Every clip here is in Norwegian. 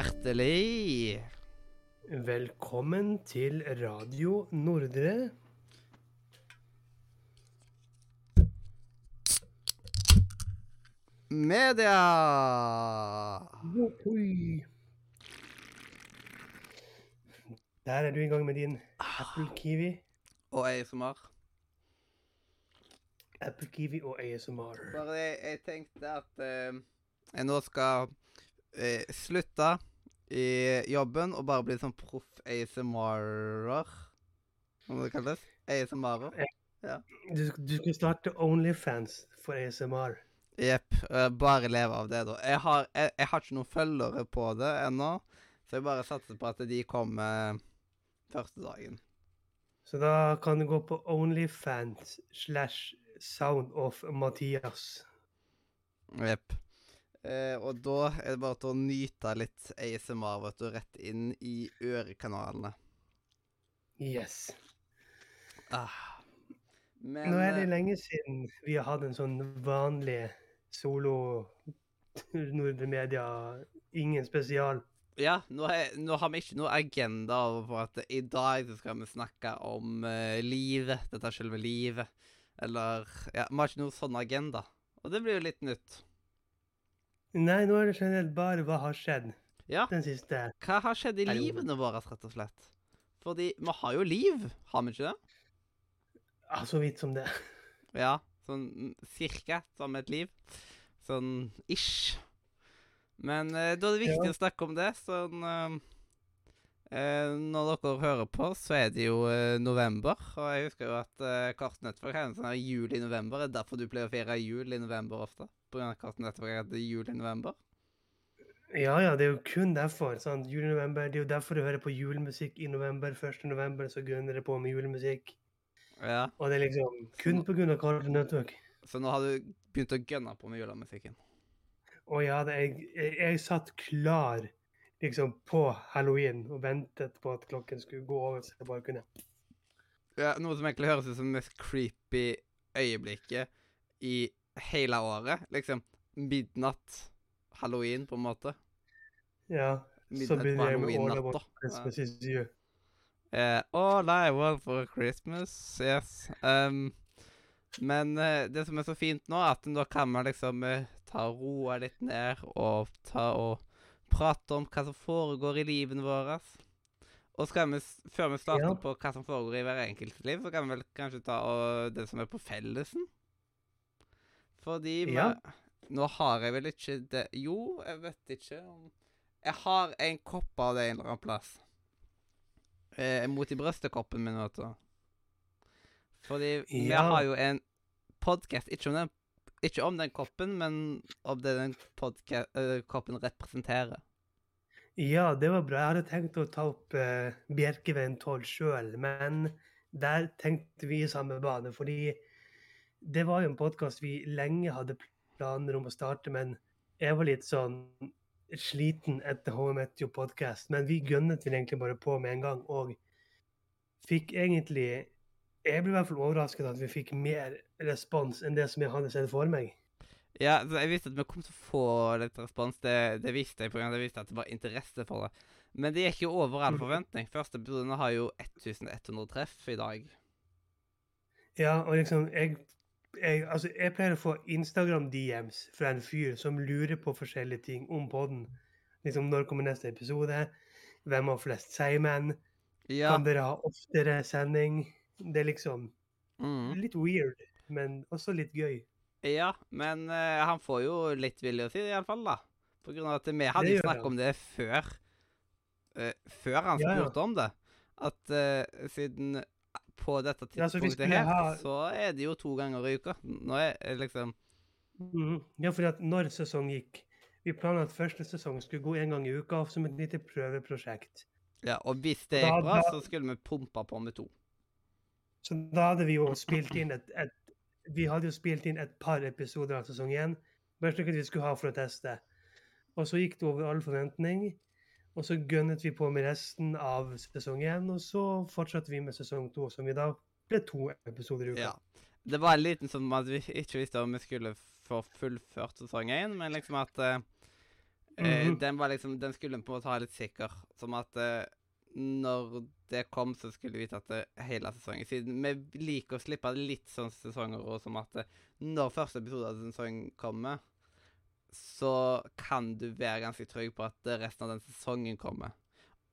Hjertelig. Velkommen til Radio Nordre. Media. Der er du i gang med din Apple Kiwi. Og ASMR. Apple Kiwi og ASMR. Bare jeg, jeg tenkte at eh, jeg nå skal eh, slutte i jobben og bare bli sånn proff ASMR-er. Hva det kalles? ASMR-er. Du, du skal starte Onlyfans for ASMR. Jepp. eh, bare leve av det, da. Jeg har, jeg, jeg har ikke noen følgere på det ennå, så jeg bare satser på at de kommer første dagen. Så da kan du gå på Onlyfans slash Sound of Mathias. Jepp. Eh, og da er det bare til å nyte litt ASMR, vet du, rett inn i ørekanalene. Yes. Ah. Men Nå er det eh, lenge siden vi har hatt en sånn vanlig solo Nordre Media, ingen spesial. Ja, nå, er, nå har vi ikke noe agenda over på at i dag skal vi snakke om uh, livet, dette selve livet. Eller Ja, vi har ikke noe sånn agenda. Og det blir jo litt nytt. Nei, nå er det generelt bare hva har skjedd Ja, den siste hva har skjedd i Perioden. livene våre, rett og slett? Fordi vi har jo liv, har vi ikke det? Ja, så vidt som det. Ja, sånn cirka som et liv. Sånn ish. Men eh, da er det viktig Ja. å snakke om det, sånn eh, Når dere hører på, så er det jo eh, november, og jeg husker jo at eh, Karsten Nettverk har en sånn jul i november. Det er derfor du pleier å feire jul i november ofte? Network at det er jul i november? Ja, ja, det er jo kun derfor. sant? Jul i november, Det er jo derfor du hører på julemusikk i november. 1. november så gunner det på med julemusikk. Ja. Og det er liksom kun på av Cartoon Network. Så nå har du begynt å gønne på med julemusikken? Å ja, det, jeg, jeg, jeg satt klar liksom på halloween og ventet på at klokken skulle gå over, så jeg bare kunne Ja, noe som egentlig høres ut som det mest creepy øyeblikket i hele året. Liksom midnatt halloween, på en måte. Ja. Midnatt så begynner jeg med All I. Want for Christmas is you. Eh, all I want for Christmas, yes. Um, men uh, det som er så fint nå, er at da kan man liksom uh, ta roa litt ned og ta og prate om hva som foregår i livene våre. Og skal vi, før vi starter Ja. på hva som foregår i hver enkelt liv, så kan vi vel kanskje ta og det som er på fellesen? Fordi vi, Ja. Nå har jeg vel ikke det Jo, jeg vet ikke om Jeg har en kopp av det en eller annen plass. Eh, mot i brøstekoppen min, vet du. Fordi vi har jo en podkast ikke, om den- ikke om den koppen, men om det den eh, koppen representerer. Ja, det var bra. Jeg hadde tenkt å ta opp uh, Bjerkeveien 12 sjøl, men der tenkte vi i samme bane. Fordi det var jo en podkast vi lenge hadde planer om å starte, men jeg var litt sånn sliten etter Home Meteo Podcast. Men vi gønnet vel egentlig bare på med en gang, og fikk egentlig Jeg ble i hvert fall overrasket at vi fikk mer respons enn det som jeg hadde sett for meg. Ja, jeg visste at vi kom til å få litt respons. Det, det visste jeg, at jeg visste at det var interesse for det. Men det gikk jo over all Mhm. forventning. Første episoden har jo 1100 treff i dag. Ja, og liksom jeg, jeg, altså, jeg pleier å få Instagram-DMs fra en fyr som lurer på forskjellige ting om podden. Liksom, når kommer neste episode? Hvem har flest seigmenn? Ja. Kan dere ha oftere sending? Det er liksom Mm. litt weird, men også litt gøy. Ja, men uh, han får jo litt vilje si det, iallfall, da. På grunn av at vi hadde jo snakket om det før. uh, før han Ja, ja. spurte om det. At uh, siden på dette tidspunktet ja, her, ha- så er det jo to ganger i uka. Nå er det liksom Mhm. Ja, fordi at når sesong gikk Vi planla at første sesong skulle gå en gang i uka som et lite prøveprosjekt. Ja, og hvis det gikk bra, så skulle vi pumpe på med to. Så da hadde vi jo spilt inn et, et Vi hadde jo spilt inn et par episoder av sesong én. Bare slik at vi skulle ha for å teste. Og så gikk det over all forventning. Og så gønnet vi på med resten av sesong én, og så fortsatte vi med sesong to, som vi da ble to episoder i uka. Ja. Det var en liten sånn at vi ikke visste om vi skulle få fullført sesong én, men liksom at uh, mm -hmm. den var liksom, den skulle på en måte ha litt sikker. Som at eh, når det kom, så skulle vi at det hele sesongen Siden vi liker å slippe litt sånne sesonger, og som at eh, når første episode av sesongen kommer, så kan du være ganske trygg på at eh, resten av den sesongen kommer.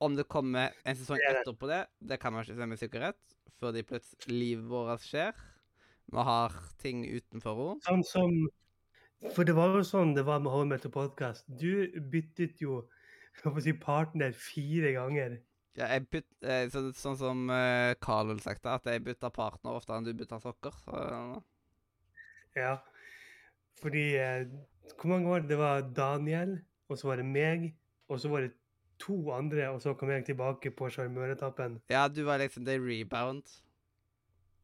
Om det kommer en sesong er etterpå det, det kan man ikke se med sikkerhet, før de plutselig livet vårt skjer. Vi har ting utenfor henne. Sånn som For det var jo sånn det var med Home Metal Podcast. Du byttet jo si, partner fire ganger. Ja, jeg byt, eh, så, sånn som eh, Carl ville sagt det, at jeg bytter partner oftere enn du bytter sokker. Så, Ja. Fordi eh, Hvor mange var det? Det var Daniel, og så var det meg, og så var det to andre, og så kom jeg tilbake på sjarmøretappen. ja, du var liksom det rebound.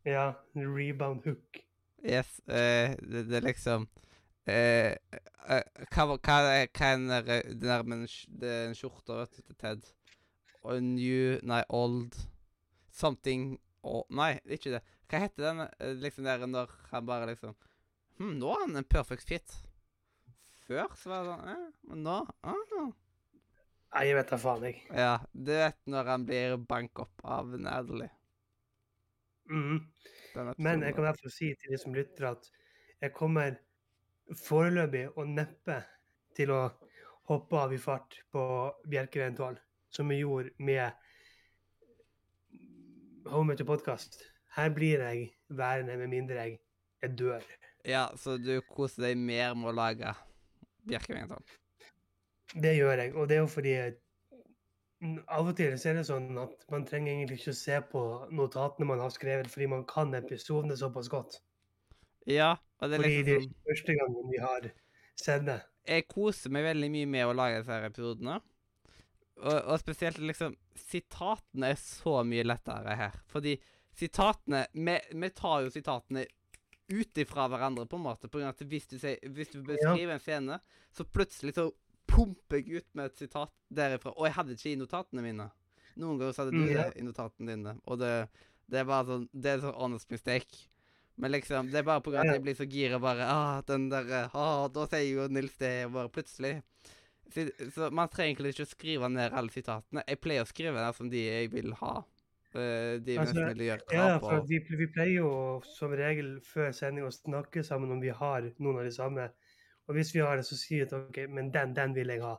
Ja, rebound hook. Yes. eh, det, det er liksom eh, eh, hva, hva, hva er den der, med den skjorta vet du, til Ted? Og new Nei, old Something o- Nei, ikke det. Hva heter den eh, liksom der når han bare liksom Hm, nå er han en perfect fit. Før så var det sånn eh, Men nå ah. Nei, jeg vet da faen, jeg. Ja, du vet når han blir bank opp av Natalie. Mhm. Men jeg kan i hvert fall si til de som lytter, at jeg kommer foreløpig og neppe til å hoppe av i fart på Bjerkeveien 12, som vi gjorde med Home to Podcast. Her blir jeg værende med mindre jeg, jeg dør. Ja, så du koser deg mer med å lage Bjerkeveien sånn? Det gjør jeg, og det er jo fordi av og til så er det sånn at man trenger egentlig ikke å se på notatene man har skrevet, fordi man kan episodene såpass godt. Ja, og det er Fordi det er liksom sånn første gangen vi har sett det. Jeg koser meg veldig mye med å lage disse episodene. Og, og spesielt liksom Sitatene er så mye lettere her. Fordi sitatene Vi, vi tar jo sitatene ut ifra hverandre, på en måte. På grunn av at hvis du, sier, hvis du beskriver en scene, så plutselig så pumper jeg ut med et sitat derifra. Og jeg hadde ikke i notatene mine. Noen ganger så hadde du Mm, ja. det i notatene dine. Og det, det er bare sånn Det er sånn honest mistake. Men liksom, det er bare på grunn av at jeg blir så gira bare ah, den der, ah, Da sier jo Nils det bare plutselig. Så, man trenger egentlig ikke å skrive ned alle sitatene. Jeg pleier å skrive ned som de jeg vil ha. Eh, de Altså, vil gjøre Ja, for vi, vi pleier jo som regel før sending å snakke sammen om vi har noen av de samme. Og hvis vi har det, så sier vi at OK, men den, den vil jeg ha.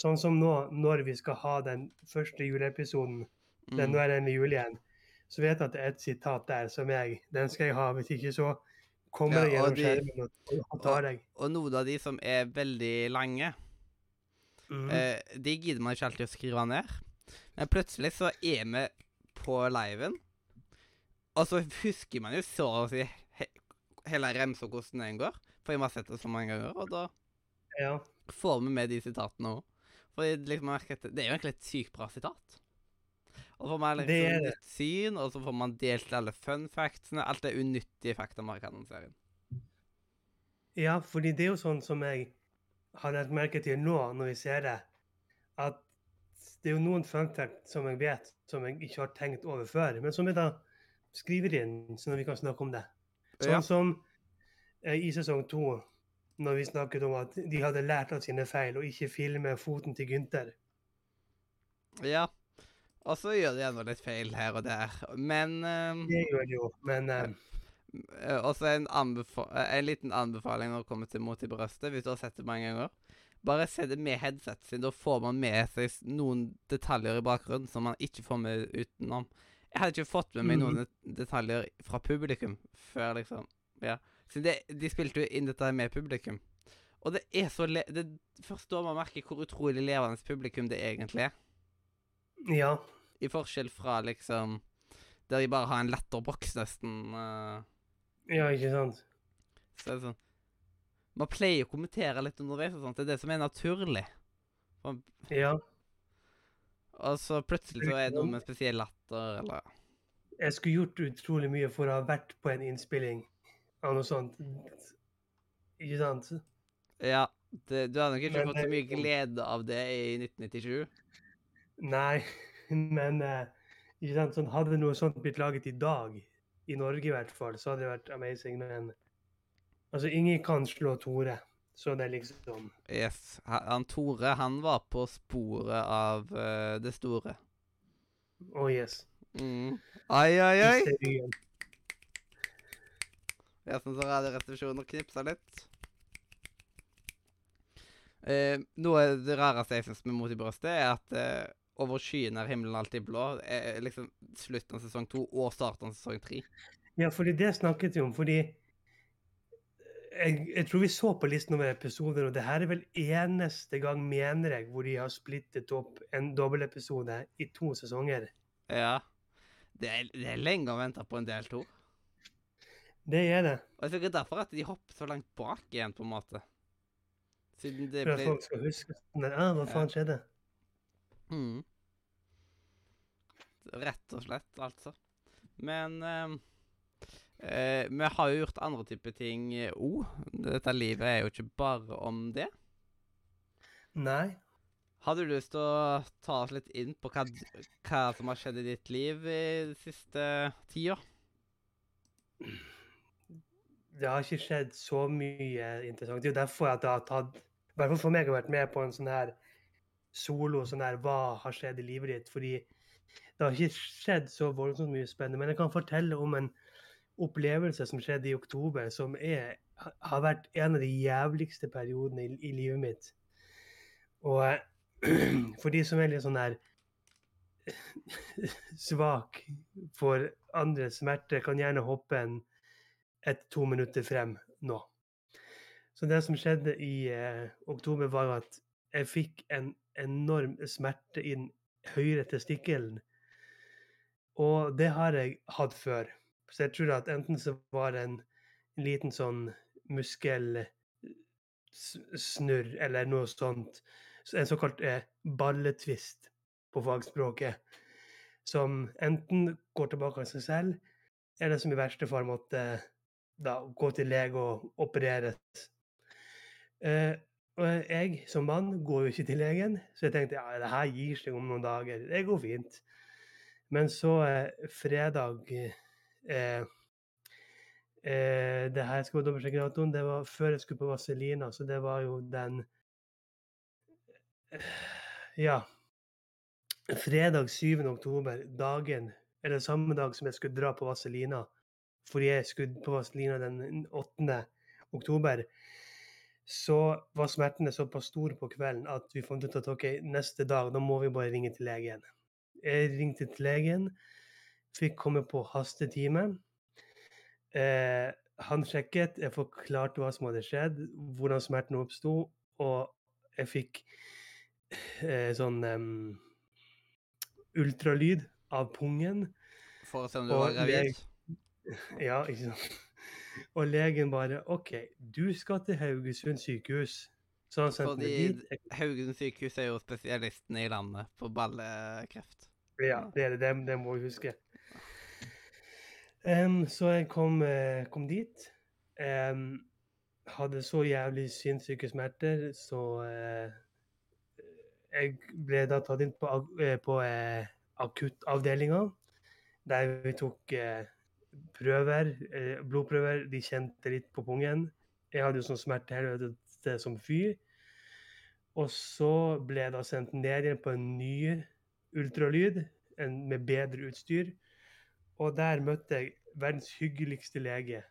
Sånn som nå, når vi skal ha den første juleepisoden, den, nå Mm. er det med jul igjen, så vet jeg at det er et sitat der som jeg Den skal jeg ha. Hvis ikke så kommer Ja, det og gjennom skjermen og, og tar deg. Og noen av de som er veldig lange, Mhm. eh, de gidder man ikke alltid å skrive ned. Men plutselig så er vi på liven, og så husker man jo så å si he hele remsa hvordan den går. For vi har sett det så mange ganger, og da ja. får vi med de sitatene òg. For liksom, det er jo egentlig et sykt bra sitat. Og så får man liksom det. nytt syn, og så får man delt alle fun factsene. Alt det unyttige fakta man kan om serien. ja, fordi det er jo sånn som jeg har lagt merke til nå når vi ser det, at det er jo noen funfacts som jeg vet som jeg ikke har tenkt over før, men som jeg da skriver inn, sånn at vi kan snakke om det. Sånn Ja. som eh, i sesong to, når vi snakket om at de hadde lært av sine feil og ikke filme foten til Gunther. Ja. Og så gjør de ennå litt feil her og der. Men ehm, Det gjør de jo, men eh, eh, også en, anbefa eh, en liten anbefaling når det kommer til Mot i brøstet, hvis du har sett det mange ganger. Bare se det med headset siden Da får man med seg noen detaljer i bakgrunnen som man ikke får med utenom. Jeg hadde ikke fått med meg noen det- detaljer fra publikum før, liksom. Ja. Siden det, de spilte jo inn dette med publikum. Og det er så le Det først da man merker hvor utrolig levende publikum det egentlig er. ja. I forskjell fra liksom Der de bare har en letterboks, nesten. eh, Ja, ikke sant? så er sånn Man pleier å kommentere litt underveis og sånt. Det er det som er naturlig. Ja. Og så plutselig så er det noe med spesiell latter, eller Jeg skulle gjort utrolig mye for å ha vært på en innspilling av noe sånt. Ikke sant? Ja. Det, du hadde nok ikke Men fått så mye glede av det i 1997. Nei, men uh, ikke sant? Sånn, hadde noe sånt blitt laget i dag, i Norge i hvert fall, så hadde det vært amazing. Men altså, ingen kan slå Tore. Så det er liksom Yes. Han Tore, han var på sporet av uh, det store. Oh yes. Mm. Ai, ai, ai. Jeg som så Radioresepsjonen og knipsa litt. Eh, noe av det rareste jeg syns med Mot i brøstet, er at eh, over skyene er himmelen alltid blå. Er liksom slutten av sesong to og starten av sesong tre. Ja, fordi det snakket vi om. Fordi jeg, jeg tror vi så på listen over episoder, og det her er vel eneste gang, mener jeg, hvor de har splittet opp en dobbeltepisode i to sesonger. Ja. Det er, det er lenge å vente på en del to. Det er det. Og jeg tror ikke derfor at de hopper så langt bak igjen, på en måte. Siden det For at ble folk skal huske sånn ja, hva hva Ja. faen skjedde? Mm. Rett og slett, altså. Men eh, eh, vi har jo gjort andre typer ting òg. Dette livet er jo ikke bare om det. Nei. Hadde du lyst til å ta oss litt inn på hva, hva som har skjedd i ditt liv i de siste tida? Det har ikke skjedd så mye interessant. Det er jo derfor at det har tatt I hvert fall for meg har vært med på en sånn her solo sånn her Hva har skjedd i livet ditt? Fordi det har ikke skjedd så voldsomt mye spennende. Men jeg kan fortelle om en opplevelse som skjedde i oktober, som er, har vært en av de jævligste periodene i, i livet mitt. Og for de som er litt sånn her svak for andres smerte, kan gjerne hoppe en et to minutter frem nå. Så det som skjedde i eh, oktober, var at jeg fikk en enorm smerte i den høyre testikkelen. Og det har jeg hatt før. Så jeg tror at enten så var det en liten sånn muskelsnurr eller noe sånt, en såkalt eh, balletvist på fagspråket, som enten går tilbake av seg selv, eller som i verste fall måtte da gå til lege og opereres. Eh, og jeg som mann går jo ikke til legen, så jeg tenkte ja, det her gir seg om noen dager. Det går fint. Men så eh, fredag eh, eh, Det her skal være dobbeltsjekke datoen. Det var før jeg skulle på Vazelina, så det var jo den Ja. Fredag 7. oktober, dagen Eller samme dag som jeg skulle dra på Vazelina fordi jeg skulle på Vazelina den 8. oktober, så var smertene såpass store på kvelden at vi fant ut at ok, neste dag da må vi bare ringe til legen. Jeg ringte til legen, fikk komme på hastetime. Eh, han sjekket, jeg forklarte hva som hadde skjedd, hvordan smertene oppsto, og jeg fikk eh, sånn um, ultralyd av pungen. For å se om du var gravid? Ja, ikke sant. Og legen bare OK, du skal til Haugesund sykehus. Så han sendte meg Fordi dit. Haugesund sykehus er jo spesialisten i landet på ballekreft. Ja, det er det. Det, det må vi huske. Um, så jeg kom, eh, kom dit. Um, hadde så jævlig sinnssyke smerter, så uh, jeg ble da tatt inn på, eh, på akuttavdelinga, der vi tok prøver, eh, blodprøver. De kjente litt på pungen. Jeg hadde jo sånn smertehelvete som fy. Og så ble jeg da sendt ned igjen på en ny ultralyd en, med bedre utstyr. Og der møtte jeg verdens hyggeligste lege.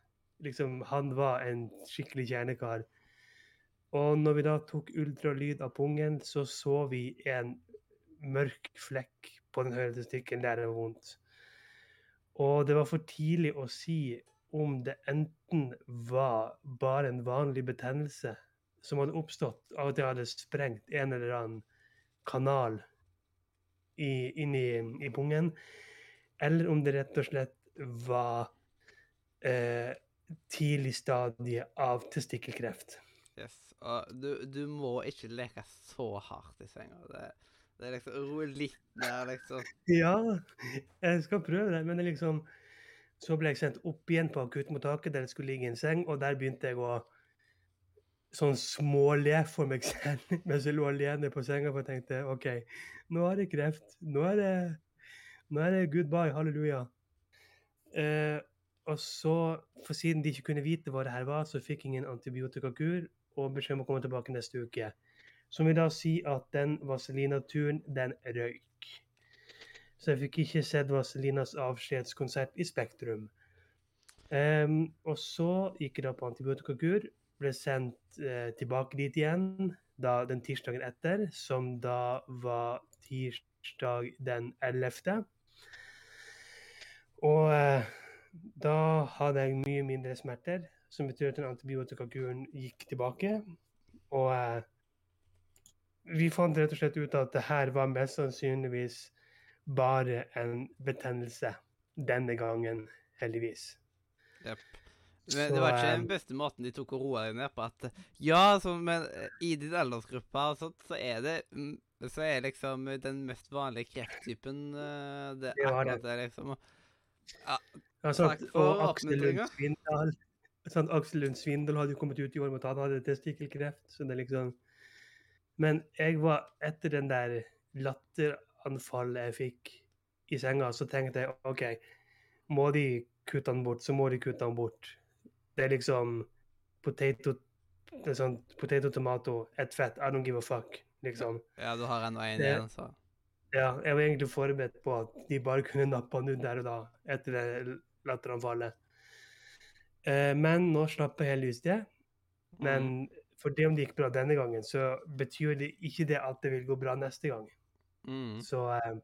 Liksom, han var en skikkelig kjernekar. Og når vi da tok ultralyd av pungen, så så vi en mørk flekk på den høyre testikkelen der det var vondt. Og det var for tidlig å si om det enten var bare en vanlig betennelse som hadde oppstått av at jeg hadde sprengt en eller annen kanal i, inn i, pungen, eller om det rett og slett var eh, tidlig stadie av testikkelkreft. Yes. Og du, du må ikke leke så hardt i senga. Det, det er liksom Roe litt ned, liksom. Ja, jeg skal prøve det, men liksom Så ble jeg sendt opp igjen på akuttmottaket der det skulle ligge en seng, og der begynte jeg å sånn småle for meg selv mens jeg lå alene på senga, og tenkte OK, nå har jeg kreft. Nå er det, nå er det goodbye, halleluja. Eh, og så, for siden de ikke kunne vite hva det her var, så fikk jeg ingen antibiotikakur. og beskjed om å komme tilbake neste uke. Som vil da si at den Vazelina-turen, den røyk. Så jeg fikk ikke sett Vazelinas avskjedskonsert i Spektrum. Um, og så gikk jeg da på antibiotikakur, ble sendt uh, tilbake dit igjen da den tirsdagen etter, som da var tirsdag den 11. Og uh, da hadde jeg mye mindre smerter, som betyr at den antibiotikakuren gikk tilbake. Og eh, vi fant rett og slett ut at det her var mest sannsynligvis bare en betennelse denne gangen, heldigvis. Men det var ikke eh, den beste måten de tok å roe deg ned på. At ja, så, men eh, i din aldersgruppe og sånt, så er det mm, Så er liksom den mest vanlige krefttypen eh, det, Det akkurat det. liksom. Ja, Takk sant? for Og Aksel Lund oppmuntringa. Svindal? Aksel Lund Svindal hadde jo kommet ut i år med at han hadde testikkelkreft. Så det er liksom Men jeg var etter den der latteranfallet jeg fikk i senga, så tenkte jeg OK, må de kutte han bort, så må de kutte han bort. Det er liksom potato det er sånn potato, tomato, ett fett. I don't give a fuck, liksom. Ja, du har ennå én en igjen, så Ja, jeg var egentlig forberedt på at de bare kunne nappe han ut der og da, etter det latteranfallet. Eh, men nå slapper jeg heldigvis det. Men mm. For det om det gikk bra denne gangen, så betyr det ikke det at det vil gå bra neste gang. Mm. Så eh,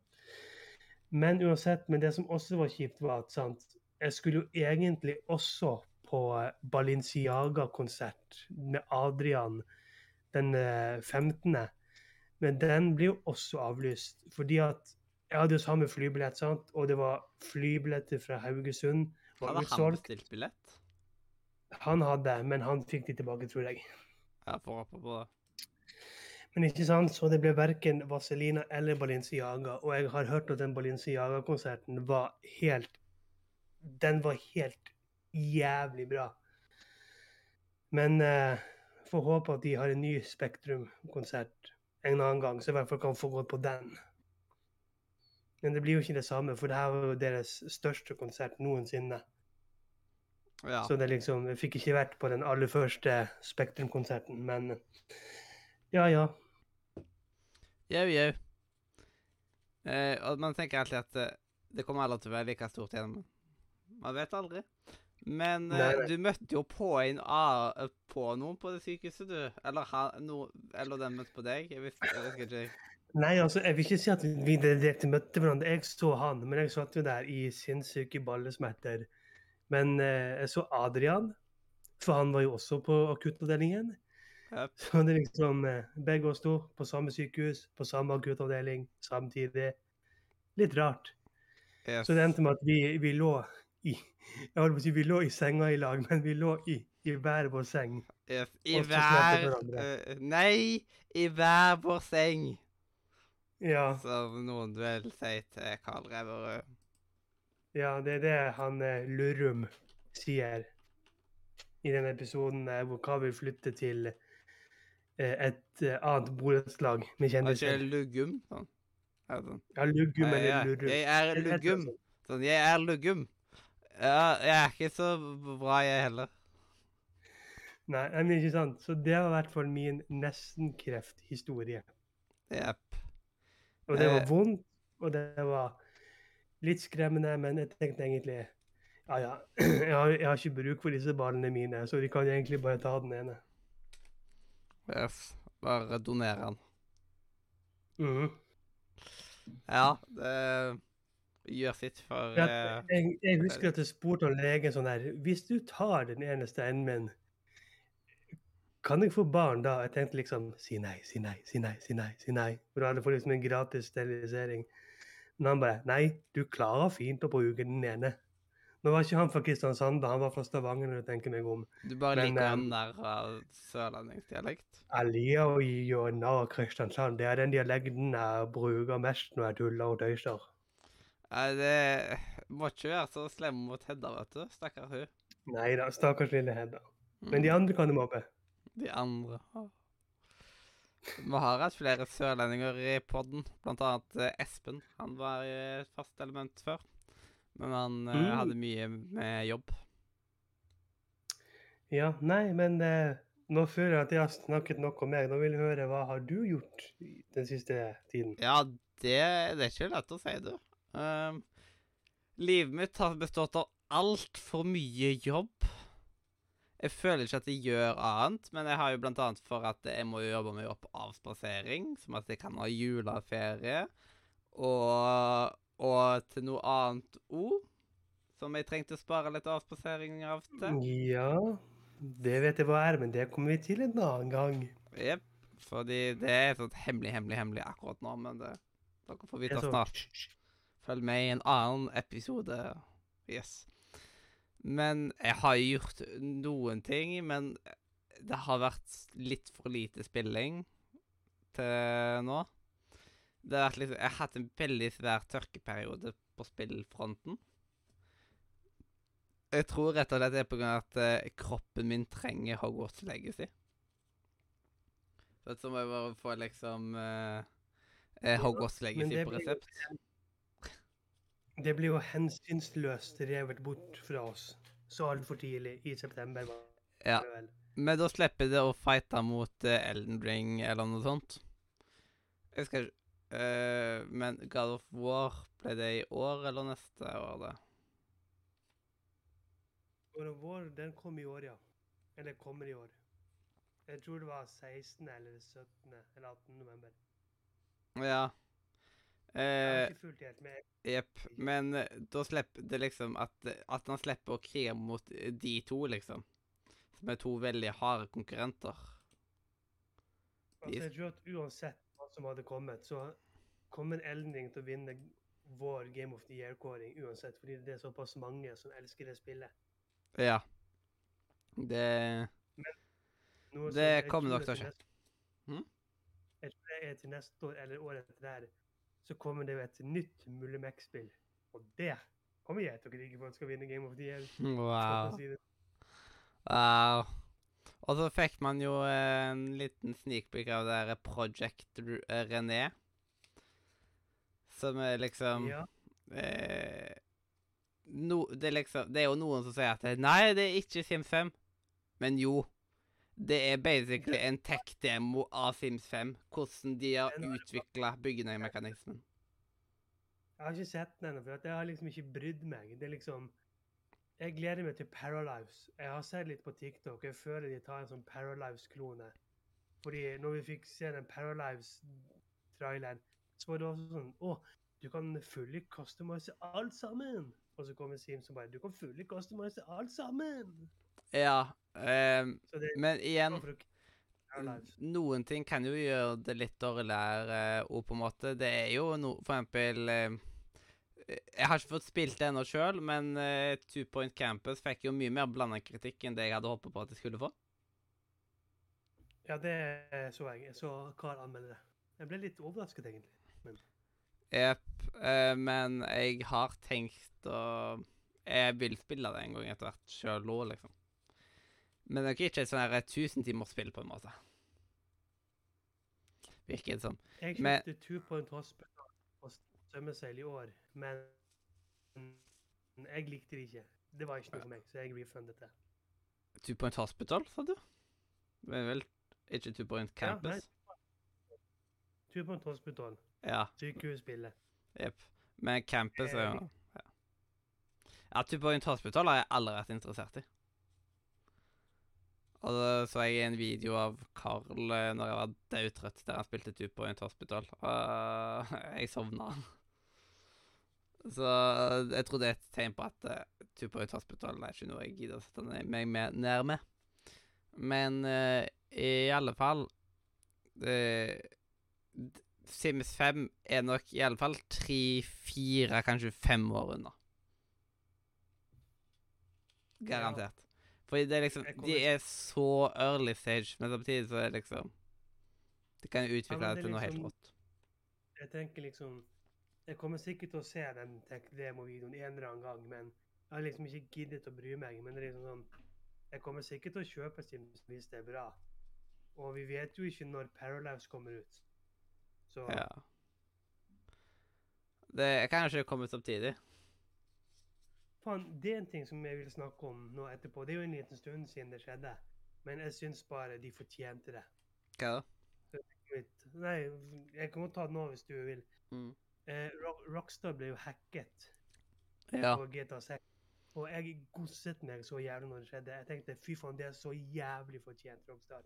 Men uansett, men det som også var kjipt, var at sant, jeg skulle jo egentlig også på eh, Balenciaga-konsert med Adrian den eh, 15. Men den blir jo også avlyst, fordi at jeg hadde jo samme flybillett, sant? og det var flybilletter fra Haugesund. var Hadde han bestilt billett? Han hadde, men han fikk de tilbake, tror jeg. Ja, får håpe på det. Men ikke sant, så det ble verken Vazelina eller Balenciaga. Og jeg har hørt at den Balenciaga-konserten var helt Den var helt jævlig bra. Men eh, får håpe at de har en ny Spektrum-konsert en annen gang, så jeg i hvert fall kan få gått på den. Men det blir jo ikke det samme, for det her var jo deres største konsert noensinne. Ja. Så det liksom, jeg fikk ikke vært på den aller første Spektrum-konserten, men ja, ja. Jau, jau. Eh, og man tenker alltid at eh, det kommer aldri til å være like stort igjen. Man vet aldri. Men eh, Nei, nei. du møtte jo på en A eh, på noen på det sykehuset, du. Eller, ha, no, eller den møtte på deg. Jeg visste, jeg ikke. Nei, altså, jeg vil ikke si at vi direkte møtte hverandre. Jeg så han, men jeg satt jo der i sinnssyke ballesmerter. Men eh, jeg så Adrian, for han var jo også på akuttavdelingen. Yep. Så det er liksom begge oss to på samme sykehus, på samme akuttavdeling samtidig. Litt rart. Yes. Så det endte med at vi, vi lå i jeg holdt på å si vi lå i senga i lag, men vi lå i, i hver vår seng. Yes. I hver eh, Nei! I hver vår seng, Ja, som noen vil si til Karl Reverød. Ja det er det han Lurum Lurrum sier i den episoden eh, hvor Kabel flytter til eh, et eh, annet borettslag med Var ikke Lugum? det? Sånn. Ja, sånn. Ja, Lugum eller ja. Lurrum. Jeg er luggum. sånt. Sånn, jeg er Lugum. Ja, jeg er ikke så bra, jeg heller. Nei, men ikke sant. Så det var i hvert fall min nesten-krefthistorie. Jepp. Og det var Eh. vondt, og det var litt skremmende, men jeg tenkte egentlig ja, ja, jeg har, jeg har ikke bruk for disse ballene mine, så de kan egentlig bare ta den ene. Yes. Bare donere den. Mhm. Ja, det gjør sitt for Ja, eh, jeg, jeg husker at jeg spurte om legen sånn her Hvis du tar den ene steinen min, kan jeg få barn da? Jeg tenkte liksom Si nei, si nei, si nei, si nei. si nei. For da hadde jeg fått liksom en gratis sterilisering. Men han bare Nei, du klarer fint å bruke den ene. Nå var ikke han fra Kristiansand, han var fra Stavanger. når jeg tenker meg om. Du bare men, liker eh, den der uh, sørlendingsdialekt. Jeg liker jo narr Kristiansand. Det er den dialekten jeg bruker mest når jeg tuller og tøyser. Nei, det må ikke være så slem mot Hedda, vet du. Stakkar hun. Nei da, stakkars lille Hedda. Men de andre kan du mobbe. De andre Vi har hatt flere sørlendinger i podden, blant annet eh, Espen. Han var et fast element før, men han eh, Mm. hadde mye med jobb. Ja, nei, men eh, Nå føler jeg at jeg har snakket nok om meg. Nå vil jeg høre hva har du gjort den siste tiden? Ja, det, det er ikke lett å si, du. Um, livet mitt har bestått av altfor mye jobb. Jeg føler ikke at jeg gjør annet, men jeg har jo blant annet for at jeg må jobbe meg opp avspasering, som at jeg kan ha juleferie, og, og til noe annet ord. som jeg trengte å spare litt avspasering av til. Ja, det vet jeg hva er, men det kommer vi til en annen gang. Jepp. Fordi det er sånn hemmelig, hemmelig, hemmelig akkurat nå, men det, dere får vite sånn, snart. Følg med i en annen episode. Yes. Men jeg har gjort noen ting, men det har vært litt for lite spilling til nå. Det har vært liksom, jeg har hatt en veldig svær tørkeperiode på spillfronten. Jeg tror rett og slett det er av at eh, kroppen min trenger Hogwarts Legacy. Så må jeg bare få liksom eh, eh, Hogwarts Legacy på resept. Det blir jo hensynsløst revet bort fra oss så altfor tidlig i september. Ja. Men da slipper det å fighte mot eh, Elden Ring eller noe sånt. Jeg skal ikke Uh, Men God of War, ble det i år eller neste år, det? God of War, den kom i år, ja. Eller kommer i år. Jeg tror det var 16. eller 17. eller 18. november. Ja. Eh. Jepp. Men eh, da slipper det liksom at, at han slipper å krige mot eh, de to, liksom. Som er to veldig harde konkurrenter. Altså, jeg tror at uansett hva som hadde kommet, så kommer Elden Ring til å vinne vår Game of the Year-kåring uansett, fordi det er såpass mange som elsker det spillet. Ja. Det Det kommer nok til å skje. Hm? Jeg tror det er til neste år eller året etter der, så kommer det jo et nytt Mullimek-spill. Og der kommer jeg til å krige for at skal vinne Game of the Year. Wow. si. Wow. Og så fikk man jo en liten peek av det der Project eh, René. Som er liksom Ja, eh, no, det, er liksom det er jo noen som sier at nei, det er ikke Sims 5. Men jo. Det er basically en tech-demo av Sims 5. Hvordan de har utvikla byggemekanismen. jeg har ikke sett den ennå, for jeg har liksom ikke brydd meg. Det er liksom Jeg gleder meg til Paralives. Jeg har sett litt på TikTok. Jeg føler de tar en sånn Paralives-klone. Fordi når vi fikk se den Paralives-traileren, så var det også sånn Å, du kan fully customize alt sammen! Og så kommer Sims og bare Du kan fully customize alt sammen! Ja. ehm, det men igjen. Noen ting kan jo gjøre det litt dårligere òg, på en måte. Det er jo no, for eksempel eh, Jeg har ikke fått spilt det ennå sjøl, men uh, Two Point Campus fikk jo mye mer blanda kritikk enn det jeg hadde håpet på at de skulle få. Ja, det så jeg. Jeg så Karl anmelde det. Jeg ble litt overrasket, egentlig. Jepp. eh, men jeg har tenkt å Jeg vil spille det en gang etter hvert sjøl òg, liksom. Men det er ikke et sånn her 1000 timers spill, på en måte. Virker det som. Jeg Men- kjøpte Two Point Hospital og svømmeseil i år, men jeg likte det ikke. Det var ikke noe for meg, så jeg refundet det. Two Point Hospital, sa du? Men vel ikke Two Point Ja, nei. Campus? Two Point Hospital, Ja, sykehusspillet. jepp. Men Campus er Eh, jo Ja, ja Two Point Hospital har jeg aldri vært interessert i. Og da så jeg en video av Carl eh, når jeg var daudtrøtt, der han spilte Two Point Hospital. Og jeg sovna. Så jeg tror det er et tegn på at uh, Two Point Hospital er ikke noe jeg gidder å sette meg med, nær med. Men uh, i alle fall eh, Sims 5 er nok i alle fall tre, fire, kanskje fem år unna. Garantert. Fordi det er liksom De er så early stage, men samtidig så er det liksom De kan Ja, utvikle men det til noe helt liksom- rått. Jeg tenker liksom Jeg kommer sikkert til å se den tech-demo-videoen en eller annen gang, men jeg har liksom ikke giddet å bry meg. Men det er liksom sånn Jeg kommer sikkert til å kjøpe Sims hvis det er bra. Og vi vet jo ikke når Paralives kommer ut. Så Ja. Det kan kanskje komme samtidig. Faen, det er en ting som jeg vil snakke om nå etterpå. Det er jo en liten stund siden det skjedde. men jeg syns bare de fortjente det. Hva da? Nei, jeg kan godt ta det nå hvis du vil. Mm. Eh, Rock, Rockstar ble jo hacket Ja. på GTA 6. Og jeg gosset meg så jævlig når det skjedde. Jeg tenkte fy faen, det er så jævlig fortjent, Rockstar.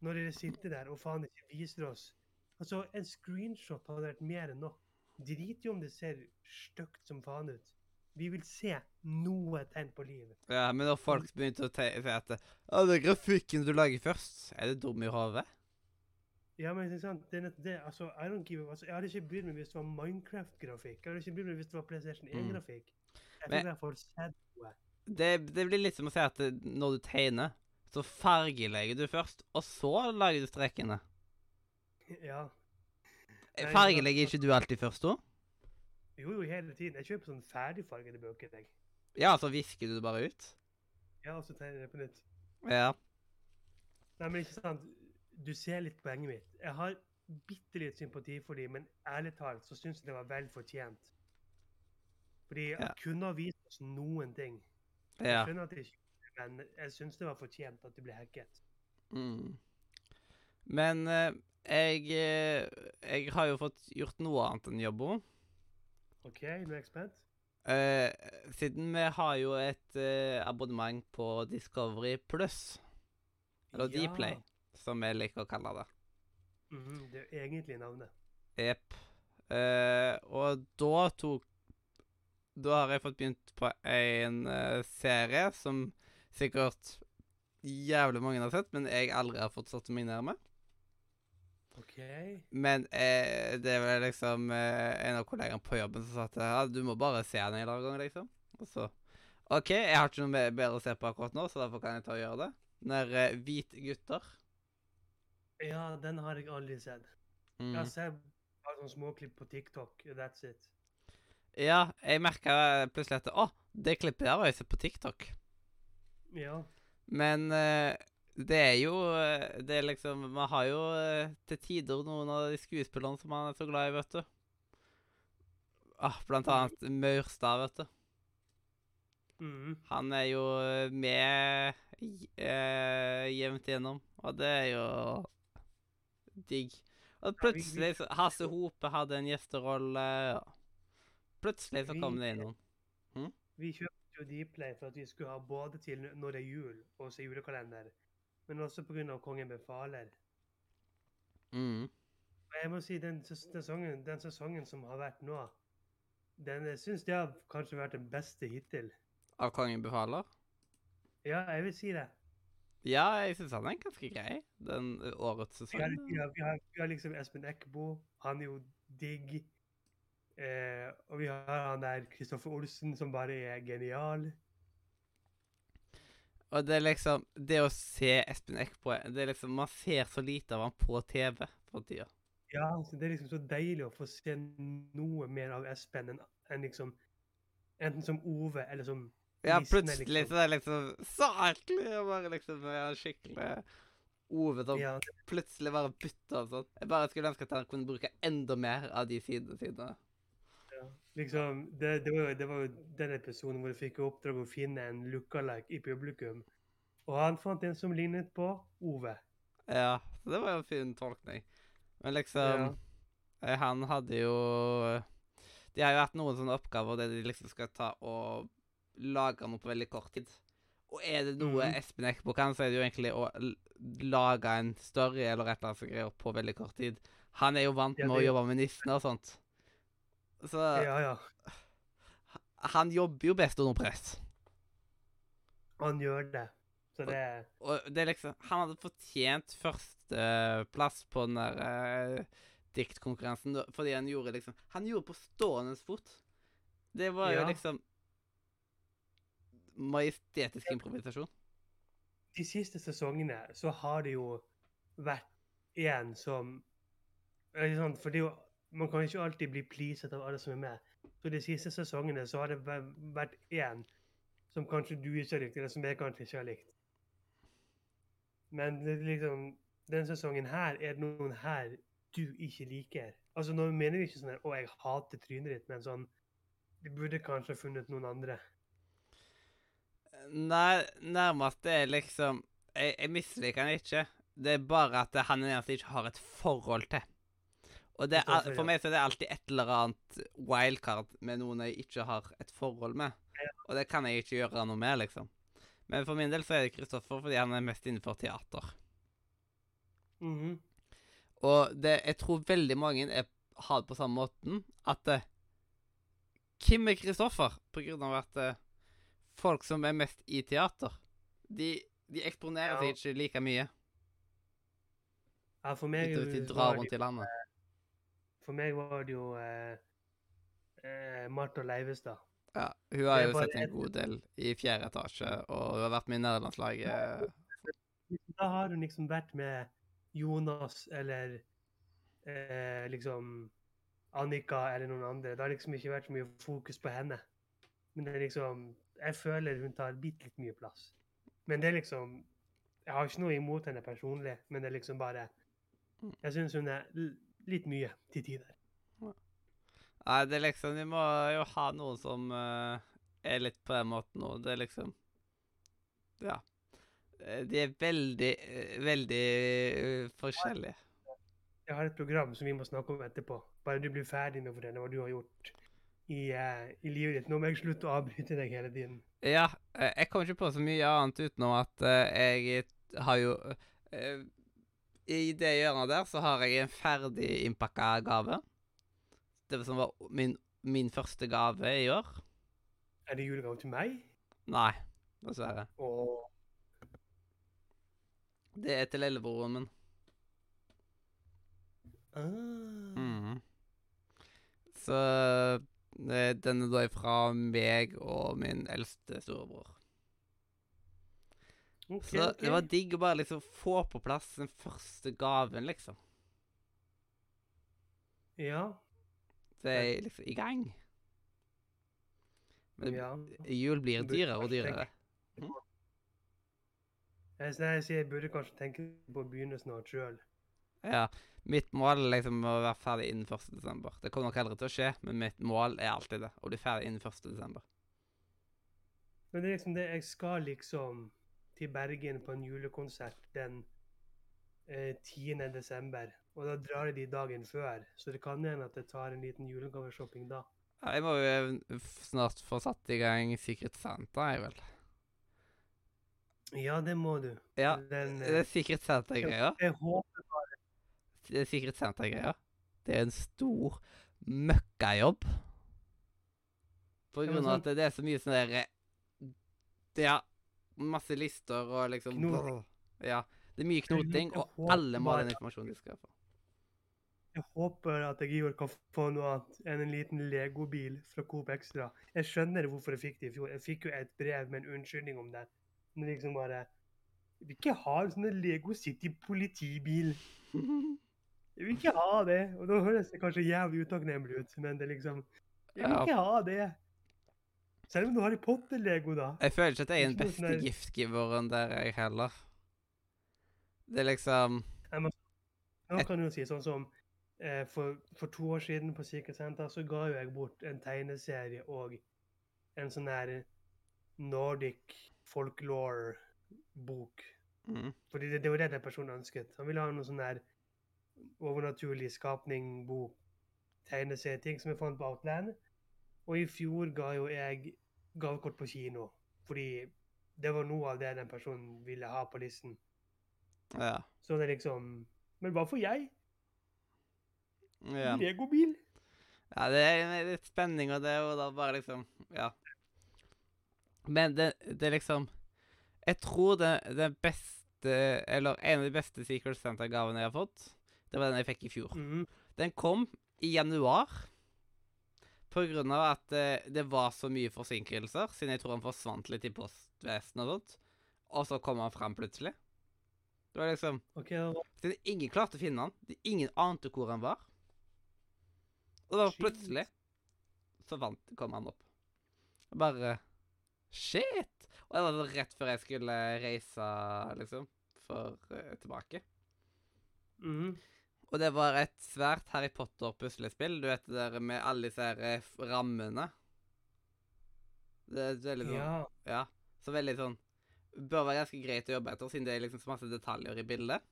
Når dere sitter der og faen ikke viser oss Altså, en screenshot hadde vært mer enn nok. Drit i om det ser stygt som faen ut. Vi vil se noe tegn på liv. ja. Men når folk begynte å te- si at det er grafikken du lager først, er det dum i hodet? Ja, men sant? Det er nett det. Altså, I don't give altså, jeg hadde ikke brydd meg hvis det var Minecraft-grafikk. Jeg hadde ikke brydd meg hvis det var PlayStation 1-grafikk. Jeg Men- tror jeg får sett noe. Det, det blir litt som å si at når du tegner, så fargelegger du først, og så lager du strekene. Ja. Nei, Fargelegger ikke du alltid først, da? Jo, jo, hele tiden. Jeg kjøper sånn ferdigfargede bøker. Jeg. Ja, så visker du det bare ut? Ja, og så tegner jeg det på nytt. Ja. Nei, men ikke sant. Du ser litt poenget mitt. Jeg har bitte litt sympati for dem, men ærlig talt så syns jeg det var vel fortjent. Fordi jeg kunne ha vist oss noen ting. Jeg Ja. skjønner at det ikke men jeg syns det var fortjent at det ble hacket. Mm. Men eh, jeg eh, Jeg har jo fått gjort noe annet enn jobben. OK, nå er jeg spent. Uh, siden vi har jo et uh, abonnement på Discovery Pluss, eller Ja. Dplay, som jeg liker å kalle det. Mhm, det er egentlig navnet. Jepp. Uh, og da tok Da har jeg fått begynt på en eh, serie som sikkert jævlig mange har sett, men jeg aldri har fått satt meg ned med. OK. Men eh, det vel liksom eh, en av kollegene på jobben som sa at ja, du må bare se den en eller annen gang, liksom. Og så OK, jeg har ikke noe bedre å se på akkurat nå, så derfor kan jeg ta og gjøre det. Den der eh, Hvit gutter. Ja, den har jeg aldri sett. Mm. Jeg ser bare sånne småklipp på TikTok. That's it. Ja, jeg merka plutselig at Å, det klippet der har jeg sett på TikTok. Ja. Men eh, det er jo eh, Det er liksom Man har jo eh, til tider noen av de skuespillerne som man er så glad i, vet du. Ah, blant annet Maurstad, vet du. Mm. Han er jo eh, med eh, jevnt igjennom, og det er jo digg. Og plutselig så Hasse Hope hadde en gjesterolle. Ja. Plutselig så kom det inn noen. Vi kjøpte jo Dplay for at vi skulle ha både til når det er jul og så julekalender, men også pga. Kongen befaler. Mm. Jeg må si den sesongen, den sesongen som har vært nå, den syns jeg har kanskje vært den beste hittil. Av Kongen befaler? Ja, jeg vil si det. Ja, jeg syns han er ganske grei, den årets sesong. vi har, vi har, vi har liksom Espen Eckbo, han er jo digg. Eh, og vi har han der Kristoffer Olsen som bare er genial. Og det er liksom Det å se Espen Eckbo det er liksom Man ser så lite av han på TV for tida. Ja, altså, det er liksom så deilig å få se noe mer av Espen enn enn liksom Enten som Ove eller som Ja, plutselig plutselig så er det liksom Saklig! Og bare liksom ja, skikkelig Ove som Ja, plutselig bare bytter og sånn. Jeg bare skulle ønske at han kunne bruke enda mer av de sidene sine. Liksom, det, det, var jo, det var jo den episoden hvor du fikk i oppdrag å finne en lookalike i publikum. Og han fant en som lignet på Ove. Ja, det var jo en fin tolkning. Men liksom ja. Han hadde jo De har jo hatt noen sånne oppgaver der de liksom skal ta og lage noe på veldig kort tid. Og er det noe Mhm. Espen Eckbo kan, så er det jo egentlig å lage en story eller et eller annet som greier på veldig kort tid. Han er jo vant Ja, med å jobbe med nissene og sånt. Så Ja, ja. han jobber jo best under press. Han gjør det. Så det Og det er liksom Han hadde fortjent førsteplass på den der uh, diktkonkurransen fordi han gjorde liksom Han gjorde på stående fot. Det var jo liksom Majestetisk improvisasjon. De siste sesongene så har det jo vært en som liksom, For det er jo, man kan ikke alltid bli pleaset av alle som er med. Så de siste sesongene så har det vært én som kanskje du ikke har likt, eller som jeg kanskje ikke har likt. Men liksom, den sesongen her er det noen her du ikke liker. Altså Nå mener vi ikke sånn her, å, jeg hater trynet ditt, men sånn Du burde kanskje ha funnet noen andre. Nei, nærmest det er liksom Jeg, jeg misliker han ikke. Det er bare at han er ikke har et forhold til. Og det, er for meg så er det alltid et eller annet wildcard med noen jeg ikke har et forhold med. Og det kan jeg ikke gjøre noe med, liksom. Men for min del så er det Kristoffer fordi han er mest innenfor teater. Mhm. Og det, jeg tror veldig mange er, har det på samme måten. At uh, Hvem er Kristoffer? På grunn av at uh, folk som er mest i teater, de, de eksponerer Ja. seg ikke like mye. Ja, for meg, Utover de drar rundt i landet. For meg var det jo eh, eh, Martha Leivestad. Ja, hun har jo sett en god del i fjerde etasje, og hun har vært med i nederlandslaget. Da har hun liksom vært med Jonas eller eh, liksom Annika eller noen andre. Det har liksom ikke vært så mye fokus på henne. Men det er liksom Jeg føler hun tar bitte litt mye plass. Men det er liksom Jeg har ikke noe imot henne personlig, men det er liksom bare Mm. Jeg syns hun er litt mye til tider. Nei, det er liksom De må jo ha noen som uh, er litt på den måten nå. Det er liksom Ja. Eh, De er veldig, eh, veldig uh, forskjellige. Jeg har et program som vi må snakke om etterpå. Bare du blir ferdig med å fortelle hva du har gjort i, uh, i livet ditt. Nå må jeg slutte å avbryte deg hele tiden. Ja, jeg kommer ikke på så mye annet utenom at jeg har jo I det hjørnet der så har jeg en ferdig innpakka gave. Det som var min, min første gave i år. Er det julegave til meg? Nei, dessverre. Og Det er til lillebroren min. ah. Mhm. Så eh, den er da fra meg og min eldste storebror. Ok, Så okay. det var digg å bare liksom få på plass den første gaven, liksom. Ja. Så jeg er liksom i gang. Men ja. jul blir dyrere og dyrere. Jeg, jeg sier jeg burde kanskje tenke på å begynne snart sjøl. Ja. Mitt mål er liksom å være ferdig innen 1. desember. Det kommer nok aldri til å skje, men mitt mål er alltid det. Å bli ferdig innen 1. desember. Men det er liksom det jeg skal liksom til Bergen på en julekonsert den eh, 10. desember. Og da drar de dagen før, så det kan hende at jeg tar en liten julegaveshopping da. Ja, jeg må jo eh, snart få satt i gang Secret Santa, jeg vel. Ja, det må du. Ja, Den, det er Secret Santa-greia. Jeg håper bare Det er Secret Santa-greia. Det er en stor møkkajobb. På grunn av sånn- at det er så mye sånn der Det er masse lister og liksom Knoting. Ja. Det er mye knoting, og alle må ha den informasjonen de skal få. Jeg håper at jeg i år kan få noe annet enn en liten legobil fra Coop Extra. Jeg skjønner hvorfor jeg fikk det i fjor. Jeg fikk jo et brev med en unnskyldning om det. Men liksom bare Jeg vil ikke ha en sånn Lego City politibil. Jeg vil ikke ha det. Og da høres det kanskje jævlig utakknemlig ut, men det liksom Jeg vil ikke ha det. Selv om du har Harry Potter-lego, da. Jeg føler ikke at jeg er den beste sånn giftgiveren der, jeg heller. Det er liksom Nå kan du jo si sånn som eh, for, for to år siden på Secret Center så ga jo jeg bort en tegneserie og en sånn her Nordic folklore-bok. mm, Fordi det, det var det den personen ønsket. Han ville ha noe sånn her overnaturlig skapning, bok, tegneserieting som jeg fant på Outland. Og i fjor ga jo jeg gavekort på kino, fordi det var noe av det den personen ville ha på listen. Ja. Så det er liksom Men hva får jeg? ja. Legobil? Ja, det er litt spenning, og det er jo da bare liksom Ja. Men det, det er liksom Jeg tror det, det beste Eller en av de beste Secret Santa-gavene jeg har fått, det var den jeg fikk i fjor. Mhm. Den kom i januar. Av at eh, det var så mye forsinkelser, siden jeg tror han forsvant litt i postvesenet og sånt. Og så kom han fram plutselig. Det var liksom okay, da- Siden ingen klarte å finne han. Ingen ante hvor han var. Og da plutselig så vant, kom han opp. Og Bare Shit! Og det var rett før jeg skulle reise, liksom, for uh, tilbake. Mhm. Og det var et svært Harry Potter-puslespill. Du vet det der med alle disse her eh, rammene. Det er veldig sånn Ja. Ja. Så veldig sånn bør være ganske greit å jobbe etter, siden det er liksom så masse detaljer i bildet.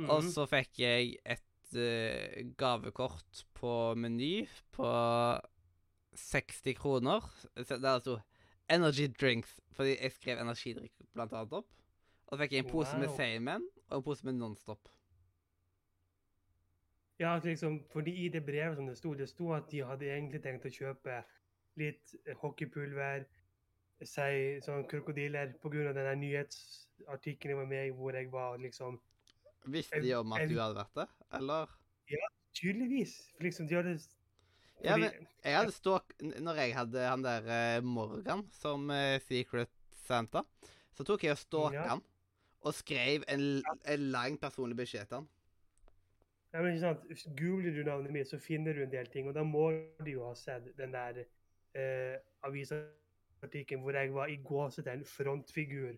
Mhm. Og så fikk jeg et uh, gavekort på Meny på 60 kroner. Det Der sto 'Energy Drinks', fordi jeg skrev energidrikk blant annet opp. Og så fikk jeg en pose med Wow. Og en pose med Nonstop. Ja, liksom, fordi i det brevet som det sto, det sto at de hadde egentlig tenkt å kjøpe litt eh, hockeypulver, si sånn krokodiller, på grunn av den der nyhetsartikkelen jeg var med i, hvor jeg var liksom Visste de om at du hadde vært det, eller? Tydeligvis. For liksom, de hadde Ja, fordi- men jeg hadde ståk, Når jeg hadde han der eh, Morgan som eh, Secret Santa, så tok jeg og stalka Ja. han og skrev en, en lang personlig beskjed til han. Ja, men ikke sant? Googler du navnet mitt, så finner du en del ting. Og da må du jo ha sett den der eh, avisartikkelen hvor jeg var i gåsetegn frontfigur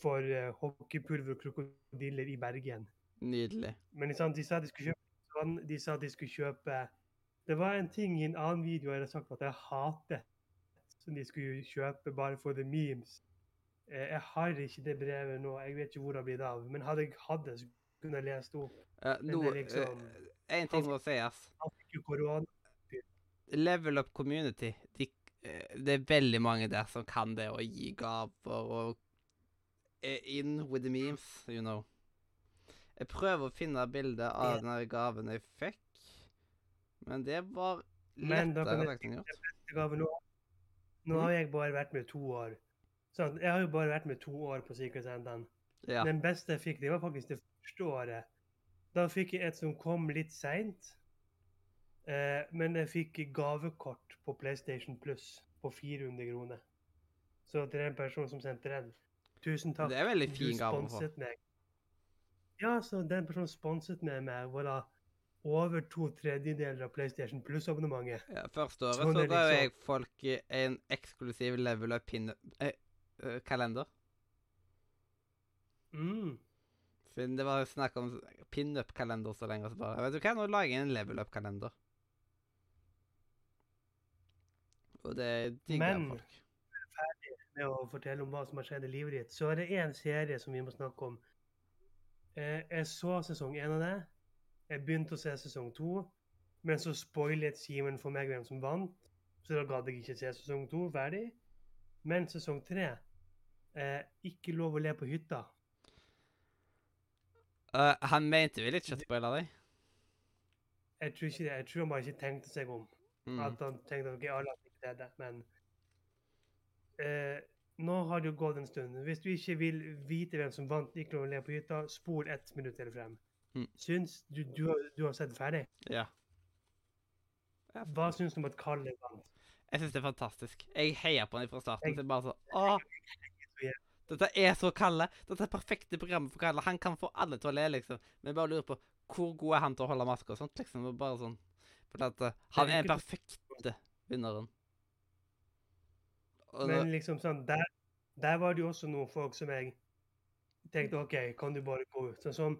for eh, hockeypulver og krokodiller i Bergen. Nydelig. Men ikke sant? de sa de skulle kjøpe sånn, de sa de skulle kjøpe Det var en ting i en annen video jeg hadde sagt at jeg hater, som de skulle kjøpe bare for the memes. Eh, jeg har ikke det brevet nå, jeg vet ikke hvor det har blitt av. Men hadde jeg hatt det, så kunne lest opp. Uh, no, liksom- en ting må sies. Level Up Community de, eh, Det er veldig mange der som kan det å gi gaver og eh, In with the memes, you know. Jeg prøver å finne bilde av den gaven jeg fikk, men det var lettere sagt enn gjort. nå. Har jeg bare vært med to år. Sånn, jeg har jo bare vært med to år på Secret Sand. Ja. Den beste jeg fikk, det var faktisk det første året. Da fikk jeg et som kom litt seint. Eh, men jeg fikk gavekort på PlayStation Plus på 400 kroner. Så til den personen som sendte den, tusen takk. Det er veldig fin gave å få. meg. Ja, så den personen sponset meg med var da over to tredjedeler av PlayStation Plus-abonnementet. Ja, første året så, så ga liksom- jeg folk eh, en eksklusiv Level up-kalender. eh, kalender. Mm. Siden det var snakk om pinup-kalender så lenge. Så bare, vet du hva, nå lager jeg en level up-kalender. Og det digger Men- ferdig med å fortelle om hva som har skjedd i livet ditt, så er det én serie som vi må snakke om. Eh, jeg så sesong én av det. Jeg begynte å se sesong to, men så spoilet Simen for meg hvem som vant, så da gadd jeg ikke se sesong to ferdig. Men sesong tre eh, Ikke lov å le på hytta. Eh, han mente vel ikke å spoile deg? Jeg tror ikke det. Jeg tror han bare ikke tenkte seg om. Mm. At han tenkte ok, alle har ikke det, men uh, nå har det jo gått en stund. Hvis du ikke vil vite hvem som vant Ikke lov å le på hytta, spol ett minutt eller frem. Mm. Syns du, du, har, du har sett ferdig? Ja. Hva syns du om at Kalle vant? Jeg syns det er fantastisk. Jeg heier på han fra starten. Jeg- Så jeg bare så, Åh! Dette er så Kalle. Dette er perfekte programmet for Kalle. Han kan få alle til å le, liksom. Men jeg bare lurer på hvor god er han til å holde maske og sånt, liksom. Og bare sånn For at eh, han er den perfekte vinneren. Og Men liksom sånn, der, der var det jo også noen folk som jeg tenkte OK, kan du bare gå ut? Sånn som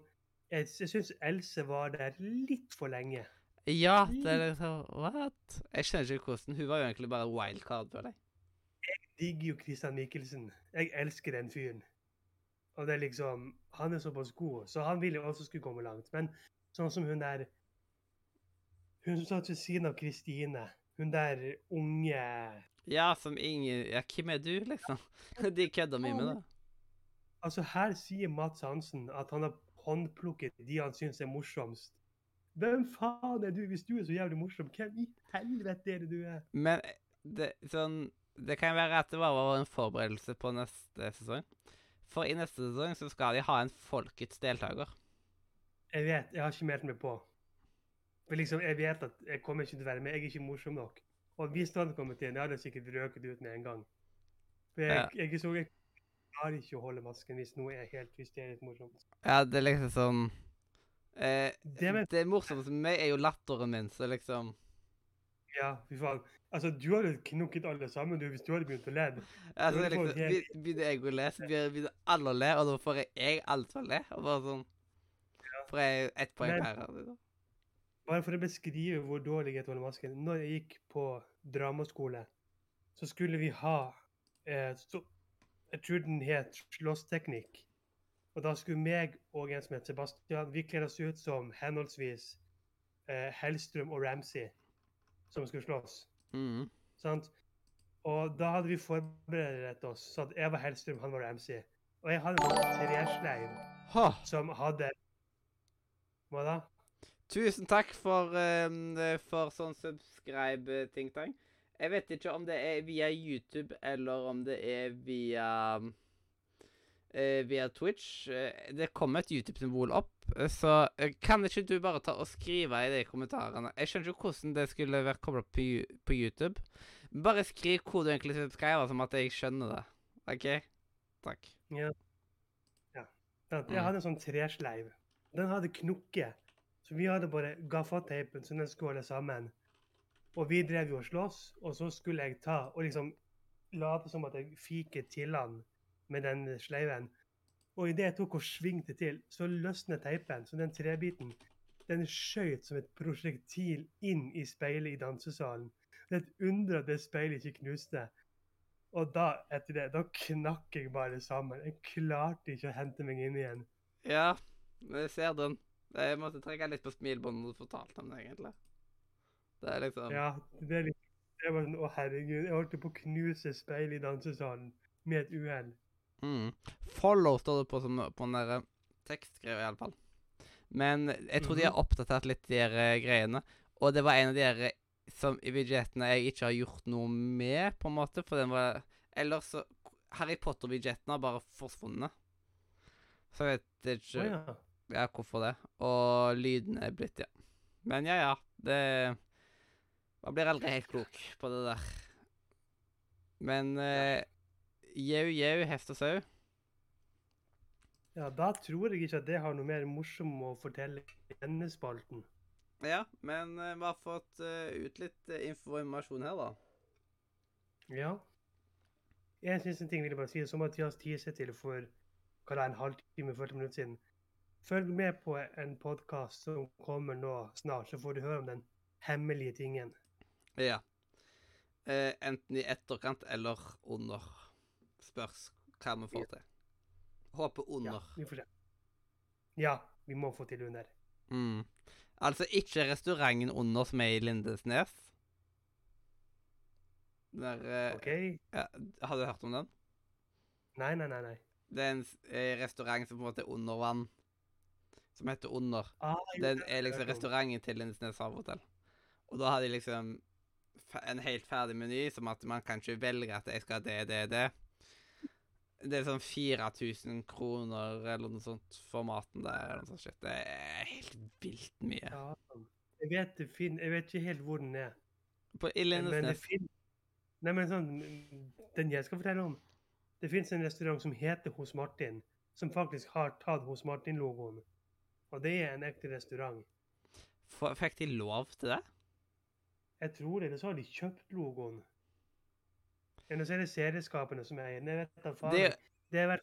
Jeg, jeg syns Else var der litt for lenge. ja, det er liksom What? Jeg skjønner ikke hvordan. Hun var jo egentlig bare wildcard, føler jeg. Digger jo Christian Michelsen. Jeg elsker den fyren. Og det er liksom Han er såpass god, så han ville jo også skulle komme langt. Men sånn som hun der Hun som satt ved siden av Kristine. Hun der unge Ja, som ingen Ja, hvem er du, liksom? De kødda mye med det. Altså, her sier Mats Hansen at han har håndplukket de han syns er morsomst. Hvem faen er du hvis du er så jævlig morsom? Hvem i helvete er det du er? Men det, sånn, det kan være at det bare var en forberedelse på neste sesong. For i neste sesong så skal de ha en folkets deltaker. Jeg vet, jeg har ikke meldt meg på. For liksom, jeg vet at jeg kommer ikke til å være med. Jeg er ikke morsom nok. Og hvis det hadde kommet inn, jeg hadde sikkert røket ut med en gang. For jeg, Ja. jeg, så, jeg klarer ikke å holde masken hvis noe er helt hysterisk morsomt. Ja, det er liksom sånn eh, Det men... Det morsomste med meg er jo latteren min, så liksom Ja, fy faen. Altså, du hadde knukket alle sammen du, hvis du hadde begynt å le. altså, er liksom, helt- Begynner jeg å le, så begynner alle å le, og da får jeg, jeg alt til å le. Og bare sånn Får jeg ett poeng per. Liksom. Bare for å beskrive hvor dårlig jeg tåler masken. Når jeg gikk på dramaskole, så skulle vi ha eh, så, Jeg tror den het Slåssteknikk. Og da skulle meg og en som het Sebastian, vi kledde oss ut som henholdsvis eh, Hellstrøm og Ramsey, som skulle slåss. Mm. Sant? Og da hadde vi forberedt oss, så at jeg var Hellstrøm, han var MC Og jeg hadde en tresleiv som hadde Hva da? Tusen takk for, eh, for sånn subscribe-ting tang. Jeg vet ikke om det er via YouTube eller om det er via uh, via Twitch. Eh, Det kommer et YouTube-symbol opp, så eh, kan ikke du bare ta og skrive i de kommentarene? Jeg skjønner ikke hvordan det skulle vært kobla på, på YouTube. Bare skriv hvor du egentlig subscriber, som at jeg skjønner det. OK? Takk. Ja. ja. Jeg hadde en sånn tresleiv. Den hadde knokke. Så vi hadde bare gaffateipen så den skulle holde sammen. Og vi drev jo og slåss, og så skulle jeg ta og liksom late som at jeg fiket til han med den sleiven. Og idet jeg tok og svingte til, så løsnet teipen. Så den trebiten den skjøt som et prosjektil inn i speilet i dansesalen. Det er et under at det speilet ikke knuste. Og da, etter det, da knakk jeg bare sammen. Jeg klarte ikke å hente meg inn igjen. Ja, jeg ser den. Jeg måtte trekke litt på smilebåndet når du fortalte om det, egentlig. Det er liksom Ja, det er litt det var sånn, Å, herregud. Jeg holdt på å knuse speilet i dansesalen med et uhell. Mm. Follow står det på, som, på den der tekstgreia, iallfall. Men jeg tror de har oppdatert litt de der eh, greiene. Og det var en av de her eh, som i budsjettene jeg ikke har gjort noe med, på en måte. For den var Eller så Harry Potter-budsjettene har bare forsvunnet. Så jeg vet ikke ikke ja. ja, hvorfor det. Og lyden er blitt, ja. Men ja, ja. Det Man blir aldri helt klok på det der. Men eh, Jau, jau, hest og sau. ja. Da tror jeg ikke at det har noe mer morsomt å fortelle i denne spalten. Ja, men eh, vi har fått eh, ut litt eh, informasjon her, da. Ja. En siste ting vil jeg bare si, som Mathias teaset til for hva det er, en halvtime, 40 minutter siden. Følg med på en podkast som kommer nå snart, så får du høre om den hemmelige tingen. Ja. Eh, enten i etterkant eller under. Spørs hva vi får til. Håper Ja, under. vi får se. Ja, vi må få til under. Mm. Altså ikke restauranten under som er i Lindesnes. Der eh, OK? ja, Har du hørt om den? Nei, nei, nei. nei. Det er en eh, restaurant som på en måte er under vann. Som heter Under. Ah, jo, Den er liksom restauranten til Lindesnes havhotell. Og da har de liksom en helt ferdig meny, som at man kan ikke velge at jeg skal ha det, det, det. Det er sånn 4000 kroner eller noe sånt for maten der. eller noe sånt shit. Det er helt vilt mye. Ja, jeg vet, det fin jeg vet ikke helt hvor den er. På, Lindesnes. Nei, men sånn Den jeg skal fortelle om. Det fins en restaurant som heter Hos Martin, som faktisk har tatt Hos Martin-logoen. Og det er en ekte restaurant. F- Fikk de lov til det? Jeg tror det, eller så har de kjøpt logoen. Eller nå er det serieskapene som er faen. Det, Det er hver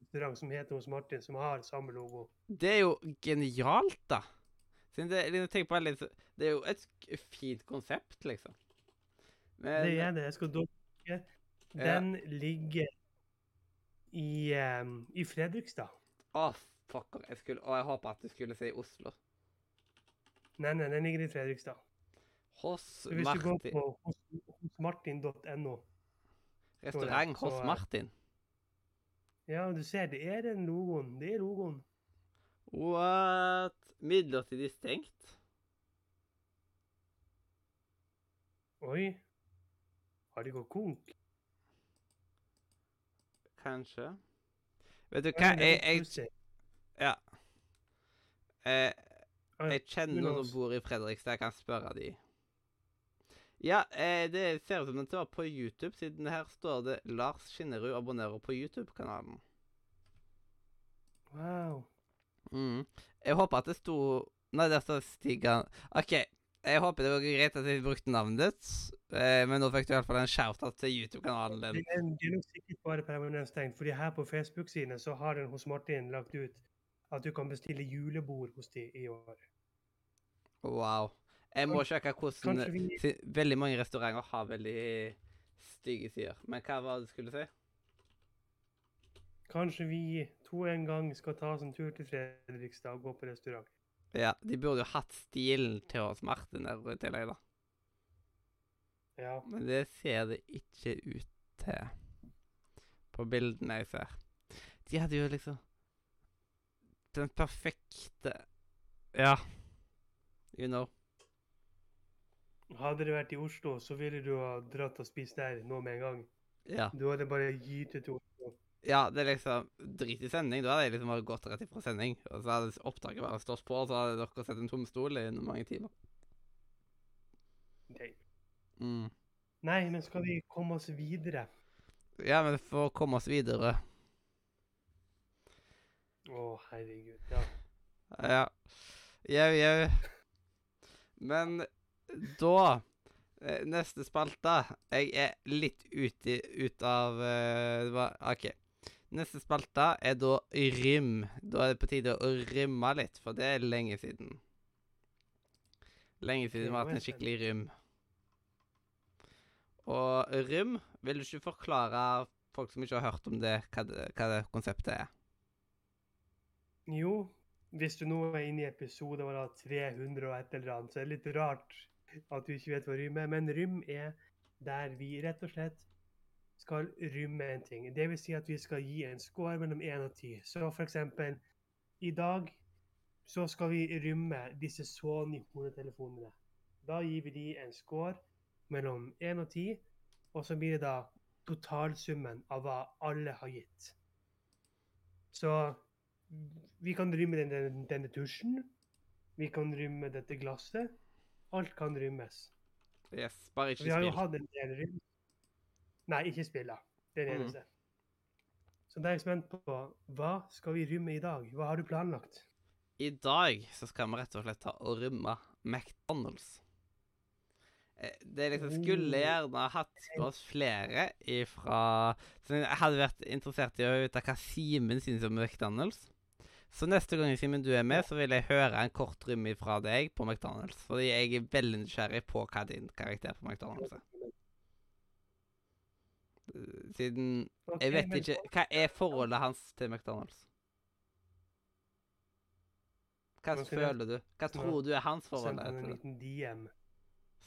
restaurant som heter Hos Martin, som har samme logo. det er jo genialt, da. Det, på det, er jo et fint konsept, liksom. Men, Det er det. Jeg skal dokke. Den ligger i, um, i Fredrikstad. Å, fucker. Jeg skulle, oh, jeg håper at du skulle si Oslo. Nei, nei, den ligger i Fredrikstad. Hos Martin. hvis du går på hos- hosmartin.no Restaurant hos Martin. Ja, du ser, det er den logoen. Det er logoen. What? Midlertidig stengt? Oi. Har de gått konk? Kanskje. Vet du hva, jeg, jeg, ja. Eh, jeg kjenner noen som bor i Fredrikstad, jeg kan spørre de. Ja, eh, det ser ut som den var på YouTube, siden her står det 'Lars Skinnerud abonnerer på YouTube-kanalen'. Wow. Mm. Jeg håper at det sto Nei, der står Stigan. OK. Jeg håper det var greit at jeg brukte navnet ditt, eh, men nå fikk du iallfall en shout-out til YouTube-kanalen din. Det er, det er nok sikkert bare permanent stengt, fordi her på Facebook-sidene så har den hos Martin lagt ut at du kan bestille julebord hos de i år. Wow. Jeg må sjekke hvordan vi Veldig mange restauranter har veldig stygge sider. Men hva var det du skulle si? Kanskje vi to en gang skal ta oss en tur til Fredrikstad og gå på restaurant. Ja, de burde jo hatt stilen til oss Martin der i tillegg, da. Ja. Men det ser det ikke ut til på bildene jeg ser. De hadde jo liksom den perfekte Ja, you know. Hadde det vært i Oslo, så ville du ha dratt og spist der nå med en gang. Ja. Du hadde bare gytet til Oslo. ja, det er liksom Drit i sending. Da hadde jeg liksom bare gått rett ifra sending. Og så hadde opptaket bare stått på, og så hadde dere sett en tom stol i mange timer. Nei. Mm. Nei, men skal vi komme oss videre? Ja, men for å komme oss videre Å, herregud. Ja. Ja. Jau, jau. Men da eh, Neste spalte. Jeg er litt ute ut av uh, OK. Neste spalte er da rym. Da er det på tide å rymme litt, for det er lenge siden. Lenge siden vi har hatt en skikkelig rym. Og rym Vil du ikke forklare folk som ikke har hørt om det, hva det, hva det konseptet er? Jo, hvis du nå er inne i episode var det 300 og et eller annet, så er det litt rart at du ikke vet hva rym er. Men rym er der vi rett og slett skal rymme en ting. Vil si at vi skal gi en score mellom 1 og 10. Så eksempel, i dag så skal vi rymme disse Sony-hodetelefonene. Da gir vi de en score mellom 1 og 10, og så blir det da totalsummen av hva alle har gitt. Så vi kan rymme denne, denne tusjen. Vi kan rymme dette glasset. Alt kan rymmes. Yes, bare ikke spill. Vi har jo hatt en del rym. Nei, ikke spill, da. Det er det eneste. eneste. Så da er jeg spent på hva skal vi rymme i dag? Hva har du planlagt? I dag så skal vi rett og slett ta og rømme McDonald's. Eh, Det liksom skulle Oh. gjerne hatt med oss flere ifra Som hadde vært interessert i å vite hva Simen synes om McDonald's. Så neste gang Simen du er med, så vil jeg høre en kort rymme fra deg på McDonald's. Fordi jeg er veldig nysgjerrig på hva din karakter på McDonald's er. Siden Jeg vet ikke Hva er forholdet hans til McDonald's? Hva føler du? Hva tror du er hans forhold til det?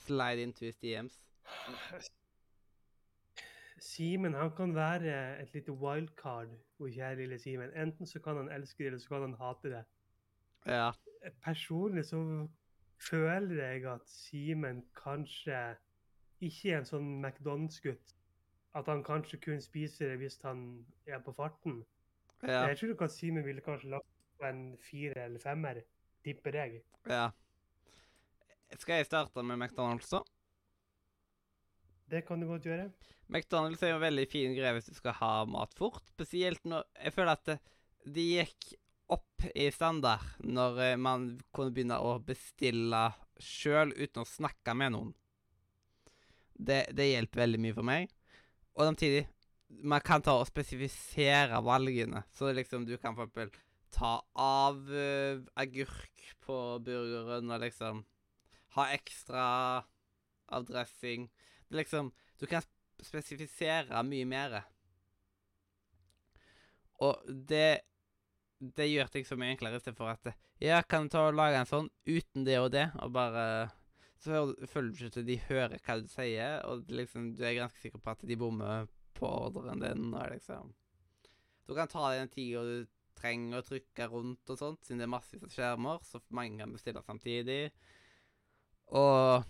Slide into his DMs? Simen han kan være et lite wildcard, vår kjære lille Simen. Enten så kan han elske det, eller så kan han hate det. Ja. Personlig så føler jeg at Simen kanskje ikke er en sånn McDonald's-gutt. At han kanskje kun spiser det hvis han er på farten. Ja. Jeg tror nok at Simen ville kanskje lagt på en fire eller femmer, tipper jeg. ja. Skal jeg starte med McDonald's, da? Det kan du godt gjøre. McDonald's er jo en veldig fin greie hvis du skal ha mat fort. Spesielt når Jeg føler at det, de gikk opp i standard når eh, man kunne begynne å bestille sjøl uten å snakke med noen. Det, det hjelper veldig mye for meg. Og samtidig Man kan ta og spesifisere valgene. Så liksom du kan for eksempel ta av uh, agurk på burgeren og liksom ha ekstra av dressing. Liksom Du kan spesifisere mye mer. Og det Det gjør ting så mye enklere istedenfor at Ja, kan du ta og lage en sånn uten det og det, og bare Så føler du ikke til de hører hva du sier, og liksom, du er ganske sikker på at de bommer på ordren din, og liksom Du kan ta den tida du trenger å trykke rundt og sånt, siden det er massevis av skjermer, så mange kan bestille samtidig. Og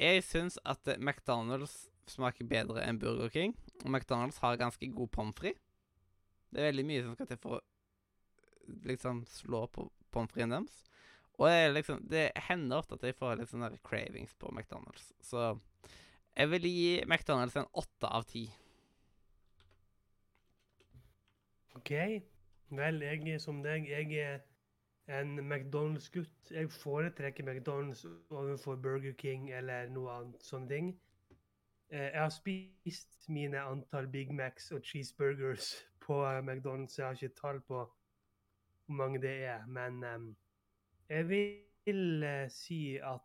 jeg syns at McDonald's smaker bedre enn Burger King. Og McDonald's har ganske god pommes frites. Det er veldig mye som skal til for å liksom slå på pommes fritesen deres. Og det, liksom, det hender ofte at jeg får litt sånne cravings på McDonald's. Så jeg vil gi McDonald's en åtte av ti. OK. Vel, jeg er som deg. Jeg er en McDonald's-gutt. Jeg foretrekker McDonald's overfor Burger King eller noe annet sånne ting. Eh, Jeg har spist mine antall Big Macs og cheeseburgers på eh, McDonald's. Jeg har ikke tall på hvor mange det er, men um, jeg vil eh, si at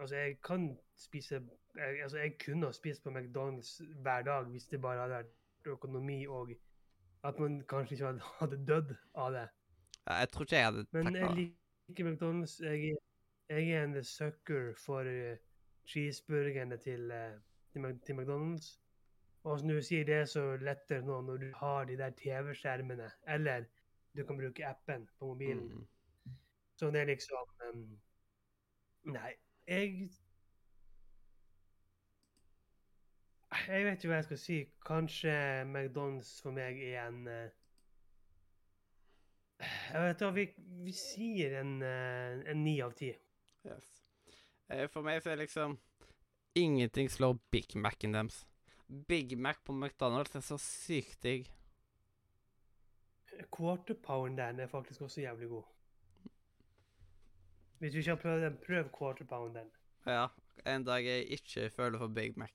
Altså, jeg kan spise jeg, Altså, jeg kunne ha spist på McDonald's hver dag hvis det bare hadde vært økonomi og At man kanskje ikke hadde, dødd av det. Jeg tror ikke jeg hadde Men jeg liker McDonald's. Jeg, jeg er en sucker for eh, cheeseburgerne til, eh, til, McDonald's. Og som du sier, det så lettere nå når du har de der TV-skjermene. Eller du kan bruke appen på mobilen. mm. Så det er liksom um, Nei, jeg Jeg vet ikke hva jeg skal si. Kanskje McDonald's for meg er en eh, Jeg vet hva, vi, vi sier en eh, ni av ti. Yes. Eh, For meg så er liksom Ingenting slår Big Mac-en deres. Big Mac på McDonald's er så sykt digg. Quarter pounderen er faktisk også jævlig god. Hvis du ikke har prøvd den, prøv quarter pounderen. Ja, en dag jeg ikke føler for Big Mac.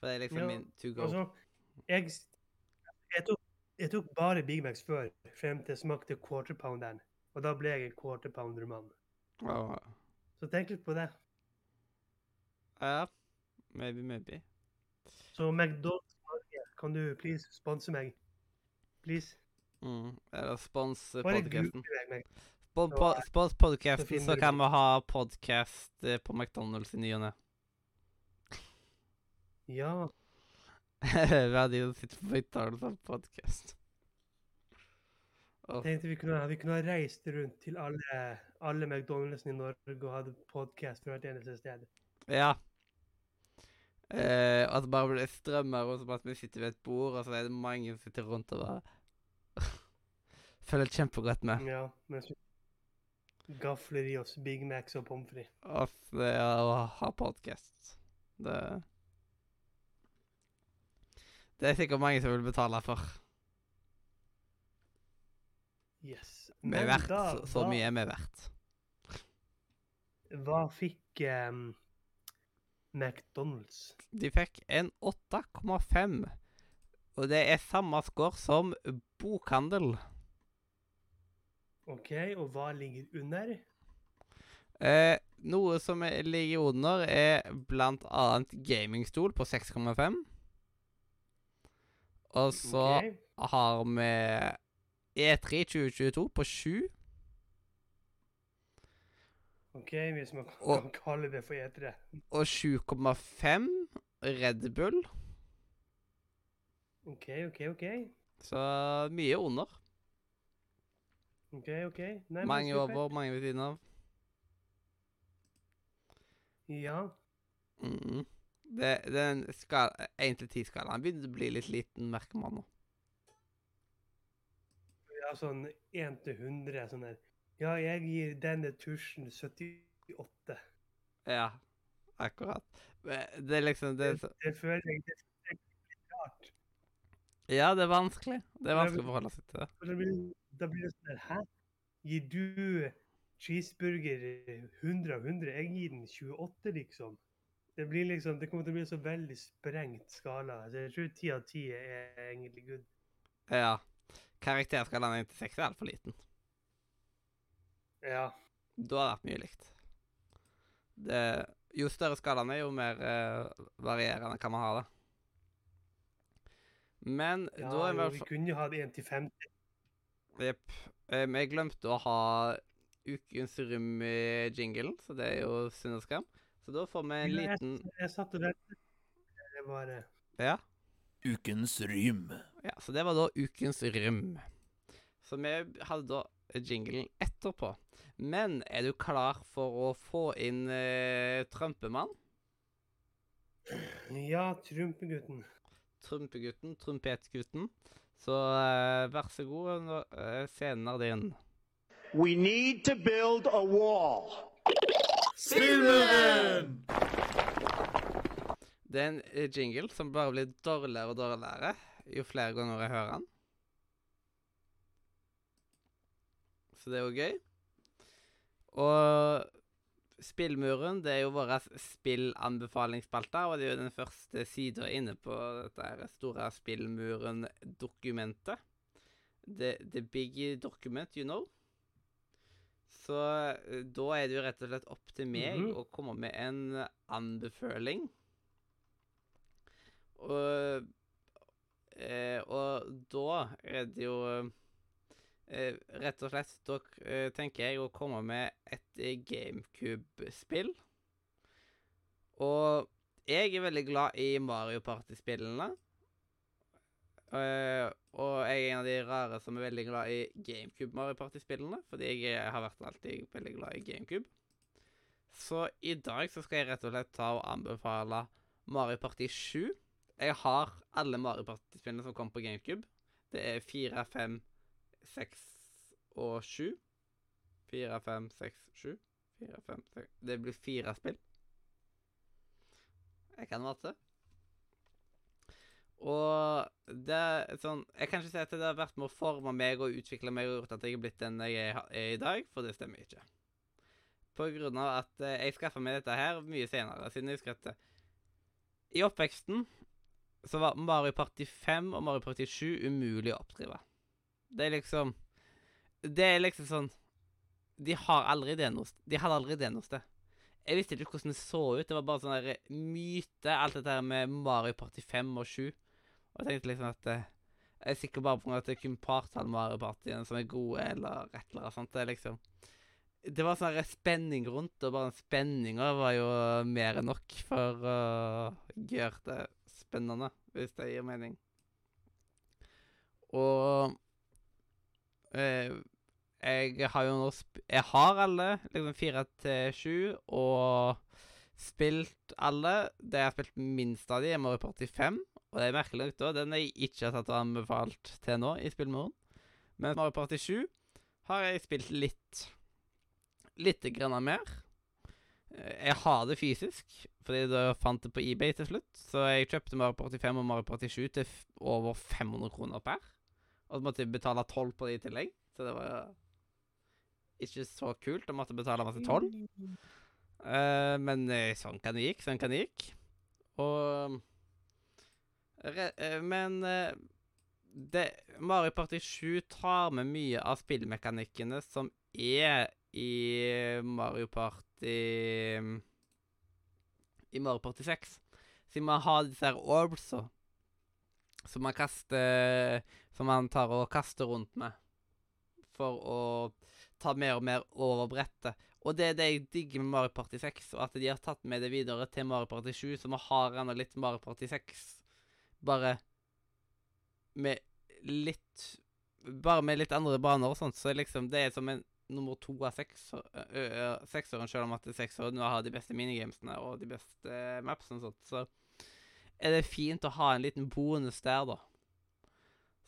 For det er liksom Ja, min to go. Altså, jeg, jeg tok bare Big Macs før, frem til jeg smakte quarter pounderen. Og da ble jeg en quarter pounder-mann. Oh. Så tenk litt på det. ja, maybe, maybe. Så McDonald's Norge, kan du please sponse meg? Please? Mm. Eller spons podkasten. Google meg. Spons, Så, po spons så så kan vi ha podcast eh, på McDonald's i ny og ne. Ja, Vi hadde jo sittet på Italia og podkast. Oh. tenkte vi kunne, vi kunne ha reist rundt til alle, alle McDonald'sene i Norge og hatt podcast for hvert eneste sted. Ja. Eh, at det bare blir strømmer rundt som at vi sitter ved et bord, og så er det mange som sitter rundt og bare Følger kjempegodt med. Ja, mens vi gafler i oss Big Macs og pommes frites. Å ha podcast. Det Det er sikkert mange som vil betale for. Yes. Vi er verdt så, så mye er vi verdt. Hva fikk um, McDonald's? De fikk en 8,5. Og det er samme score som bokhandel. OK, og hva ligger under? Eh, noe som er- ligger under, er blant annet gamingstol på 6,5. Og så okay. har vi E3 2022 på 7. OK, hvis man kan Og- kalle det for E3. Og 7,5 Red Bull. OK, OK, OK. Så mye under. ok, ok. Nei, Mange over, mange ved siden av. Ja. Mm. Det, den 1-10-skalaen begynner å bli litt liten, merker man nå. ja, sånn 1 til 100. Sånn der. Ja, jeg gir denne tusjen 78. Ja, akkurat. Det er liksom det så, Det føler jeg det er litt rart. Ja, det er vanskelig. Det er vanskelig å forholde seg til det. Da blir, da blir det sånn der, Hæ? Gir du cheeseburger 100 av 100? Jeg gir den 28, liksom. Det blir liksom, det kommer til å bli så veldig sprengt skala. Så jeg tror 10 av 10 er egentlig good. Ja. Karakterskalaen 1-6 er altfor liten. Ja. Da har det vært mye likt. Det, jo større skalaen er, jo mer eh, varierende kan man ha det. Men ja da er jo, vi kunne jo hatt 1 til 50. Jepp. Um, jeg glemte å ha ukens rum-jinglen, så det er jo synd og skam. Så da får vi en Ja, jeg- liten Jeg satt og ventet. Det var Ja. Ukens rym. ja. Så det var da ukens rym. Så vi hadde da jinglen etterpå. Men er du klar for å få inn eh, Trumpemann? Ja, Trumpegutten. Trumpegutten, Trumpetgutten. Så eh, vær så god, eh, scenen er din. We need to build a wall. Spillmuren! Det er en eh, jingle som bare blir dårligere og dårligere jo flere ganger jeg hører den. Så det er jo gøy. Og Spillmuren det er jo vår spillanbefalingsspalte, og det er jo den første sida inne på dette store Spillmuren-dokumentet. The, the big document, you know. Så eh, da er det jo rett og slett opp til meg Mhm. å komme med en anbefaling. Og Eh, og da er det jo eh, Rett og slett Da tenker jeg å komme med et GameCube-spill. Og jeg er veldig glad i Mario Party-spillene. Eh, og jeg er en av de rare som er veldig glad i GameCube Mario Party-spillene, fordi jeg har vært alltid veldig glad i GameCube. Så i dag så skal jeg rett og slett ta og anbefale Mario Party 7. Jeg har alle Mario Party-spillene som kom på GameCube. Det er 4, 5, 6 og 7. 4, 5, 6, 7. 4, 5, 6 Det blir fire spill. Jeg kan matte. Og det er sånn Jeg kan ikke si at det har vært med å forme meg og utvikle meg og gjort at jeg er blitt den jeg er i dag, for det stemmer ikke. På grunn av at eh, jeg skaffa meg dette her mye senere, siden jeg husker at eh, i oppveksten så var Mario Party 5 og Mario Party 7 umulig å oppdrive. Det er liksom Det er liksom sånn De har aldri det noe De hadde aldri det noe sted. Jeg visste ikke hvordan det så ut. Det var bare sånn myte, alt dette her med Mario Party 5 og 7. Og jeg tenkte liksom at eh, Jeg er sikker bare på at det er kun partall Mario Partyene som er gode, eller et eller annet sånt. Det liksom Det var sånn spenning rundt, og bare spenninga var jo mer enn nok for å gjøre det spennende, hvis det gir mening. Og eh, jeg har jo nå Jeg har alle, liksom fire til sju, og spilt alle. Det jeg har spilt minst av de, er Mario Party 5. Og det er merkelig nok, da. Den jeg ikke har tatt og anbefalt til nå i spillmorgen. Men Mario Party 7 har jeg spilt litt. Litt grann mer. Eh, Jeg har det fysisk, fordi jeg fant det på eBay til slutt. Så jeg kjøpte Mario Party 5 og Mario Party 7 til over 500 kroner per. Og så måtte jeg betale 12 på det i tillegg. Så det var ikke så kult. Jeg måtte betale masse toll. Eh, men eh, sånn kan det gikk, sånn kan det gikk. Og Men eh, det, Mario Party 7 tar med mye av spillmekanikkene som er i Mario Party I Mario Party 6. Siden man har disse her orbsa som man kaster Som man tar og kaster rundt med for å ta mer og mer over brettet. Og det er det jeg digger med Mario Party 6, og at de har tatt med det videre til Mario Party 7, så vi har ennå litt Mario Party 6, bare med litt Bare med litt andre baner og sånt, så liksom det er som en nummer to av seksåren, selv om at sekseren nå har de beste minigamesene og de beste mapsene og sånt, så er det fint å ha en liten bonus der, da.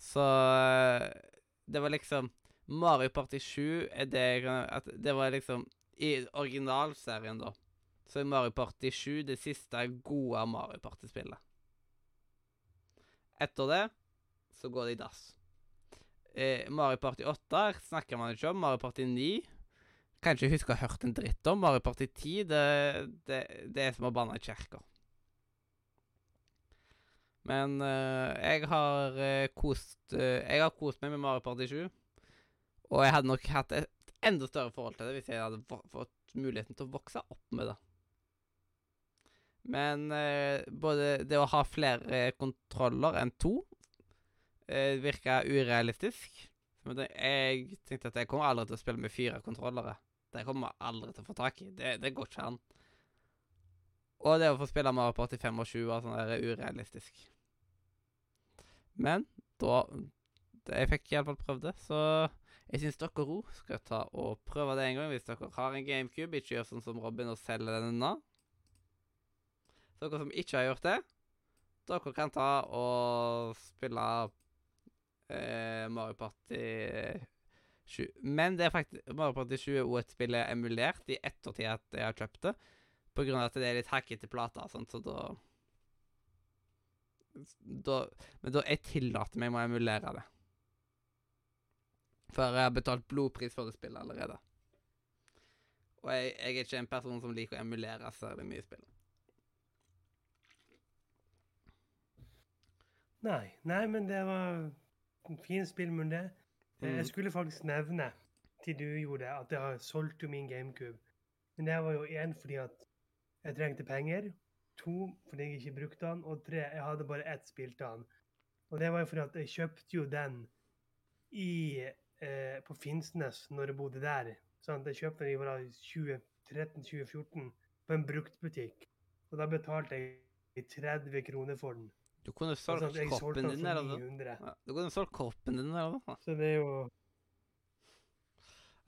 Så det var liksom Mario Party 7 er det at Det var liksom I originalserien, da, så er Mario Party 7 det siste gode Mario Party-spillet. Etter det så går det i dass. Eh, Mario Party 8 snakker man ikke om. Mario Party 9 kan ikke huske å ha hørt en dritt om. Mario Party 10 det, det, det er som å banne i kirka. Men eh, jeg har eh, kost eh, Jeg har kost meg med Mario Party 7. Og jeg hadde nok hatt et enda større forhold til det hvis jeg hadde fått muligheten til å vokse opp med det. Men eh, både det å ha flere kontroller enn to eh, virka urealistisk. Men jeg tenkte at jeg kommer aldri til å spille med fire kontrollere. Det kommer jeg aldri til å få tak i. Det, det går ikke an. Og det å få spille Mario Party 5 og 7 var sånn der urealistisk. Men da Jeg fikk iallfall prøvd det, så jeg syns dere ro skal ta og prøve det en gang hvis dere har en GameCube. Ikke gjør sånn som Robin og selger den unna. Så dere som ikke har gjort det, dere kan ta og spille eh, Mario Party 7. Men det er faktisk Mario Party 7 er også et spill jeg har emulert i ettertid at jeg har kjøpt det. På grunn av at det er litt hackete plater og sånt, så da da, men da jeg tillater meg å emulere det. For jeg har betalt blodpris for det spillet allerede. Og jeg, jeg er ikke en person som liker å emulere særlig mye spill. Nei, nei, men det var en fin spillmunn, det. Eh, Mm. Jeg skulle faktisk nevne til du gjorde det, at jeg har solgt jo min GameCube. Men det var jo én fordi at jeg trengte penger. To fordi jeg ikke brukte den. Og tre, jeg hadde bare ett spill til den. Og det var jo fordi at jeg kjøpte jo den i, eh, på Finnsnes når jeg bodde der. Sant? Jeg kjøpte den i 2013-2014 på en bruktbutikk. Og da betalte jeg 30 kroner for den. Du kunne solgt jeg kroppen den din, der, eller noe? 900. Ja, du kunne solgt koppen din, eller noe? Så det er jo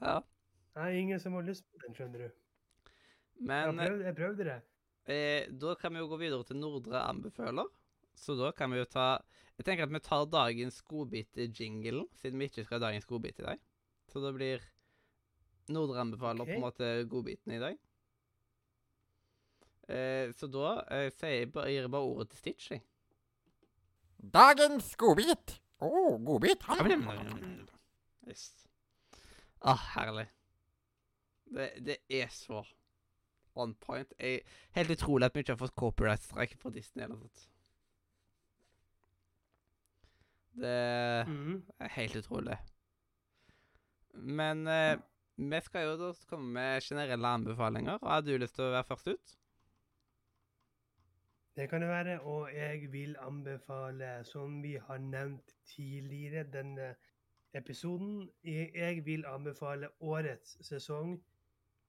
Ja. Er ingen som har lyst på den, skjønner du. Jeg Men prøvde, jeg prøvde det. eh, da kan vi jo gå videre til Nordre anbefaler. Så da kan vi jo ta Jeg tenker at vi tar dagens godbit i jinglen, siden vi ikke skal ha dagens godbit i dag. Så da blir Nordre anbefaler på en måte godbiten i dag. Eh, så da eh, jeg bare, gir jeg bare ordet til Stitch, jeg. Dagens godbit. Å, oh, godbit. Visst. Ah, herlig. Det, det er så on point. Jeg, helt utrolig at vi ikke har fått copyright-streik fra Disney eller noe sånt. Det Mhm. er helt utrolig. Men eh, vi skal jo da komme med generelle anbefalinger. Har du lyst til å være først ut? Det kan det være, og jeg vil anbefale, som vi har nevnt tidligere denne episoden, jeg vil anbefale årets sesong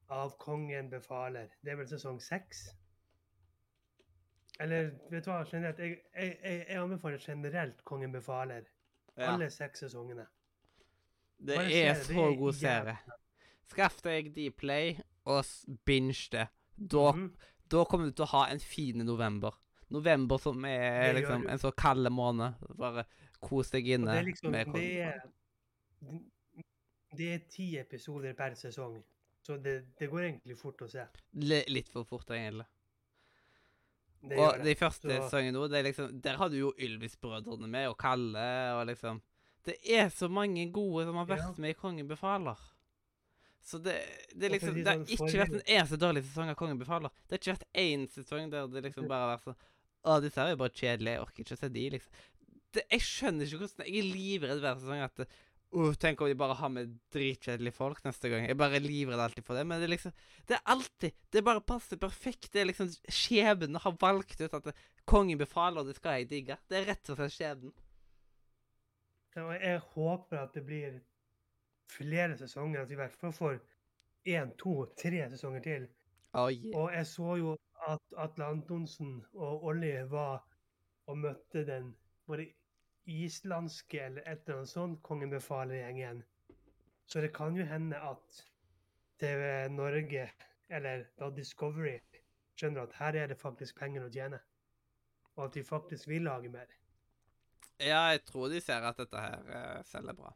av Kongen befaler. Det er vel sesong seks? Eller vet du hva, generelt, jeg, jeg, jeg, anbefaler generelt Kongen befaler. Alle seks sesongene. Det Bare er det, det så er god serie. Skaff deg Dplay og binge det. Da, Mhm. Da kommer du til å ha en fin november. November som er liksom en så kald måned. Bare kos deg Og inne det er liksom, med det er, det er ti episoder per sesong. Så det, det går egentlig fort å se. Li- Litt for fort, egentlig. Det og de første Så- sesongene nå, liksom Der har du jo Ylvis-brødrene med, og Kalle, og liksom Det er så mange gode som har vært Ja. med i Kongen befaler. Så det, det er liksom Det har sånn, ikke vært en eneste dårlig sesong av Kongen befaler. Det har ikke vært én sesong der det liksom bare har vært sånn Å, disse her er jo bare kjedelige. Jeg orker ikke å se de, liksom. Det, jeg skjønner ikke hvordan Jeg er livredd hver sesong at uh, Tenk om de bare har med dritkjedelige folk neste gang. Jeg bare er livredd alltid for det. Men det er liksom Det er alltid Det bare passer perfekt. Det er liksom Skjebnen har valgt ut at kongen befaler, og det skal jeg digge. Det er rett og slett skjebnen. Ja, og jeg håper at det blir flere sesonger, at vi i hvert fall får én, to, tre sesonger til. Oh, yeah. Og jeg så jo at Atle Antonsen og Olli var og møtte den både islandske eller et eller annet sånt Kongen befaler-gjengen. Så det kan jo hende at TV Norge, eller da Discovery, skjønner at her er det faktisk penger å tjene. Og at de faktisk vil lage mer. Ja, jeg tror de ser at dette her eh, selger bra.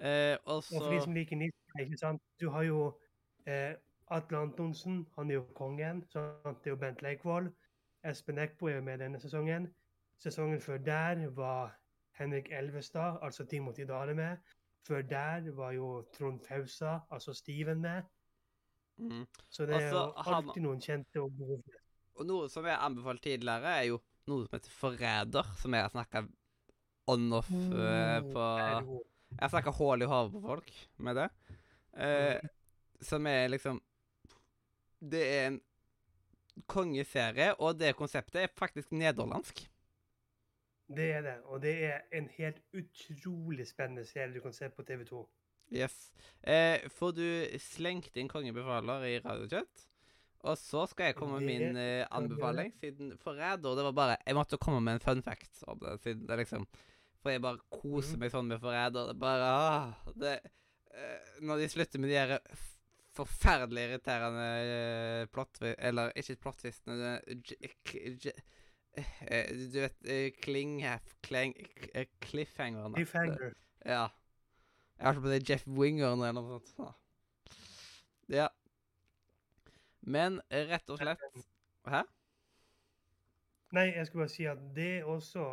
Eh, og Og for de som liker nissen, ikke sant? Du har jo eh, Atle Antonsen, han er jo kongen. Sant? Det er jo Bent Leikvoll. Espen Eckbo er jo med denne sesongen. Sesongen før der var Henrik Elvestad, altså Timothy Dale med. Før der var jo Trond Fausa, altså Steven med. mm. Så det er jo alltid han- noen kjente og gode. Og noe som jeg anbefalte tidligere, er jo noe som heter Forræder, som jeg har snakka on-off mm, på Er god. Jeg snakker snakka hull i hodet på folk med det. Eh, som er liksom Det er en kongeserie, og det konseptet er faktisk nederlandsk. Det er det. Og det er en helt utrolig spennende serie du kan se på TV2. Yes. Eh, for du slengte inn Kongen befaler i Radiochat? Og så skal jeg komme med min eh, anbefaling, siden Forræder Det var bare Jeg måtte komme med en fun fact om det, siden det liksom For jeg bare koser Mhm. meg sånn med forrædere. Bare ah, det, uh, Når de slutter med de her forferdelig irriterende uh, plott... Eller ikke plottvistene Du vet eh, Klinghaf Kling, eh, Cliffhangeren. da. Cliffhanger. Ja. Jeg har ikke på det Jeff Wingeren eller noe sånt. Ja. Men eh, rett og slett Hæ? Nei, jeg skulle bare si at det er også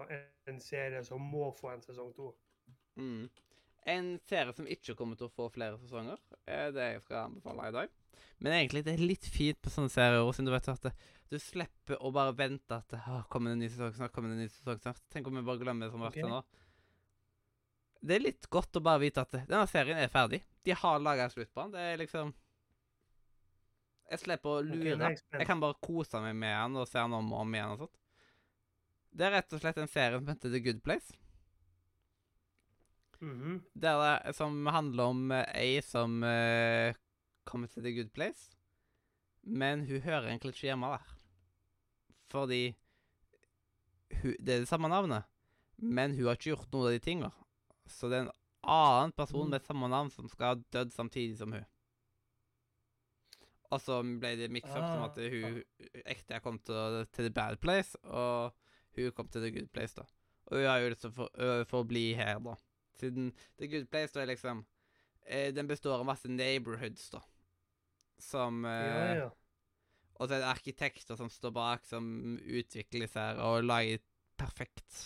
en serie som må få en sesong to. Mm. En serie som ikke kommer til å få flere sesonger, er det jeg skal anbefale i dag. Men egentlig det er litt fint på sånne serier, siden du vet at du slipper å bare vente at det «Åh, kommer en ny sesong snart, kommer en ny sesong snart. Tenk om vi bare glemmer det som har vært okay. nå. Det er litt godt å bare vite at denne serien er ferdig. De har laga slutt på den. Det er liksom Jeg slipper å lure. Okay. Jeg kan bare kose meg med den og se den om og om igjen og sånt. Det er rett og slett en serie som heter The Good Place. Mm -hmm. det, som handler om eh, ei som uh, kommer til The Good Place, men hun hører egentlig ikke hjemme der. Fordi hun, det er det samme navnet, men hun har ikke gjort noen av de tinga. Så det er en annen person Mm. med samme navn som skal ha dødd samtidig som hun. Og så ble det miksa opp som Ah, at hun ekte kom til, til The Bad Place, og hun kom til The Good Place, da. Og hun har jo lyst til å få- bli her, da. Siden The Good Place da er liksom eh, Den består av masse neighborhoods, da. Som eh, Ja, ja. Og så er det arkitekter som står bak, som utvikler seg og lager perfekt.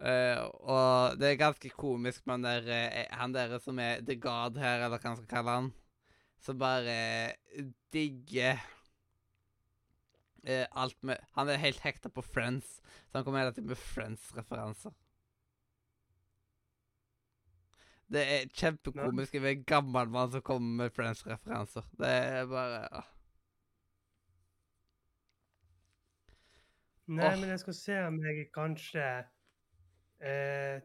Eh, og det er ganske komisk med han der, eh, han der som er The God her, eller hva man skal kalle han. Som bare digger eh, alt med Han er helt hekta på Friends, så han kommer hele tiden med Friends-referanser. Det er kjempekomisk med en gammel mann som kommer med Friends-referanser. Det er bare ah. Nei, oh. men jeg skal se om jeg kanskje eh,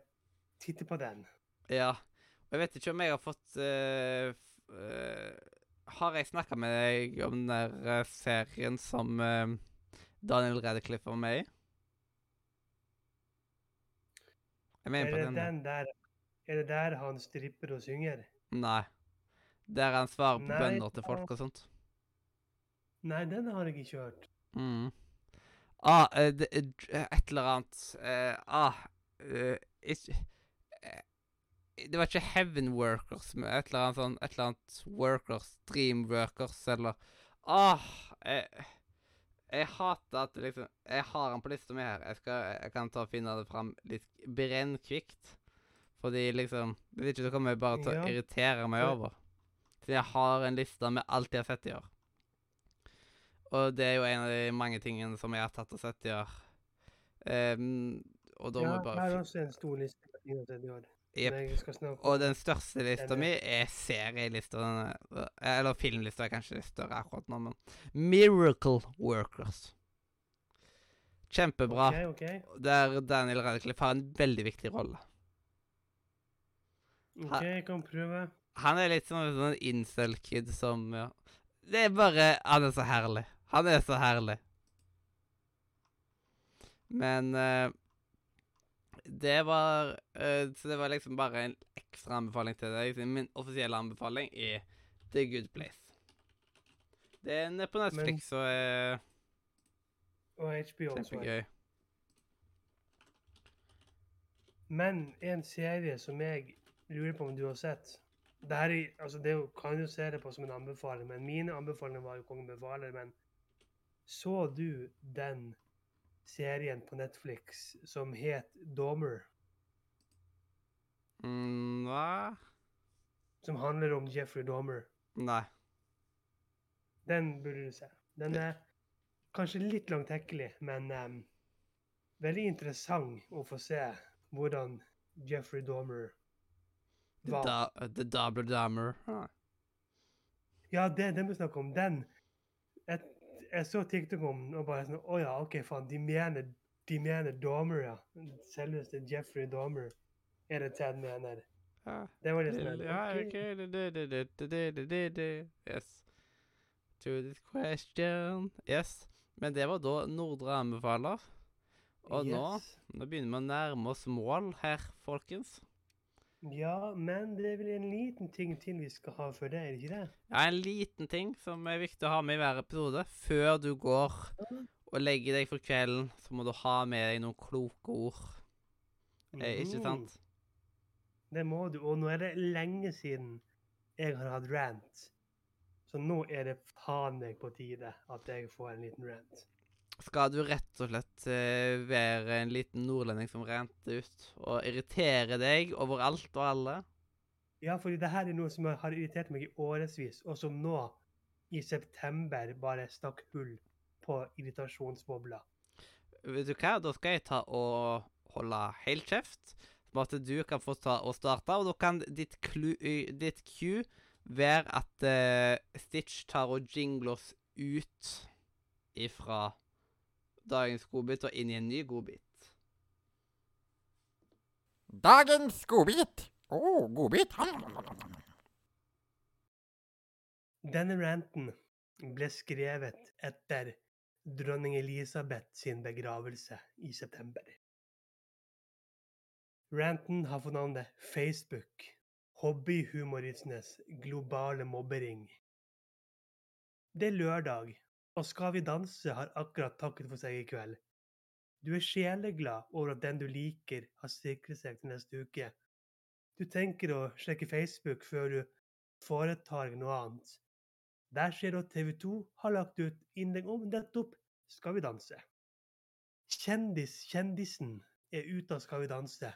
titter på den. Ja. Og jeg vet ikke om jeg har fått eh, eh, Har jeg snakka med deg om den der eh, serien som eh, Daniel Radcliffe var med i? Jeg mener Er på det den. den der Er det der han stripper og synger? Nei. Der han svarer på bønner til folk og sånt. Nei, den har jeg ikke hørt. Mm. Ah, eh, det, et eller annet Ah ikke, Det var ikke Heaven Workers, men et eller annet sånn Et eller annet Workers, Dream Workers, eller Åh! Jeg, jeg hater at det liksom Jeg har den på lista mi her. Jeg, skal, jeg kan ta og finne det fram litt brennkvikt. Fordi liksom Det er ikke det kommer bare til å irritere meg over. Siden jeg har en liste med alt jeg har sett i år. Og det er jo en av de mange tingene som jeg har tatt og sett i år. Um, og da må Ja, jeg jeg bare det er også en stor liste på ting har sett i år. Jep. Men jeg skal snakke Og den største lista mi er- er serielista. Er- Eller filmlista er kanskje litt større akkurat nå, men Miracle Workers. Kjempebra. Okay, okay. Der Daniel Radcliffe har en veldig viktig rolle. ok, jeg kan prøve. Han er litt som en sånn incel-kid som ja. Det er bare Han er så herlig. Han er så herlig. Men eh, det var uh, Så det var liksom bare en ekstra anbefaling til deg. Min offisielle anbefaling er The Good Place. Det er nede på Netflix og uh, Og HBO også. kjempegøy. Men en serie som jeg lurer på om du har sett det her er, altså det kan jo se det på som en anbefaling, men mine anbefalinger var jo Kongen befaler. Men så du den serien på Netflix som het Domer. Mm, hva? Som handler om Jeffrey Domer. Nei. Den burde du se. Den er kanskje litt langtekkelig, men um, veldig interessant å få se hvordan Jeffrey Dahmer The, var. da, the Double Dammer. Huh. Ja, det den vi snakke om, den Jeg, jeg så TikTok om og bare sånn Å ja, OK, faen. De mener, de mener Dahmer, ja. Selveste Jeffrey Dahmer er det Ted mener. Ja. Det var det. Ja, OK. Yes. To this question. Yes. Men det var da Nordre anbefaler. Og yes. nå, nå begynner vi å nærme oss mål her, folkens. Ja, men det er vel en liten ting til vi skal ha for deg, er det ikke det? Ja, en liten ting som er viktig å ha med i hver episode. Før du går og legger deg for kvelden, så må du ha med deg noen kloke ord. Eh, ikke Mhm. sant? Det må du. Og nå er det lenge siden jeg har hatt rant. Så nå er det faen meg på tide at jeg får en liten rant. Skal du rett og slett eh, være en liten nordlending som rente ut og irritere deg over alt og alle? Ja, fordi det her er noe som har irritert meg i årevis, og som nå, i september, bare stakk hull på irritasjonsbobla. Vet du hva, da skal jeg ta og holde helt kjeft, sånn at du kan få ta og starte, og da kan ditt, clu, ditt cue være at uh, Stitch tar og jingler oss ut ifra dagens godbit og inn i en ny godbit. Dagens godbit. Å, godbit. Denne ranten ble skrevet etter dronning Elisabeth sin begravelse i september. Ranten har fått navnet Facebook, hobbyhumoristenes globale mobbering. Det er lørdag, og Skal vi danse har akkurat takket for seg i kveld. Du er sjeleglad over at den du liker, har sikret seg til neste uke. Du tenker å sjekke Facebook før du foretar noe annet. Der ser du at TV 2 har lagt ut innlegg om nettopp Skal vi danse. Kjendis, kjendisen er ute av Skal vi danse.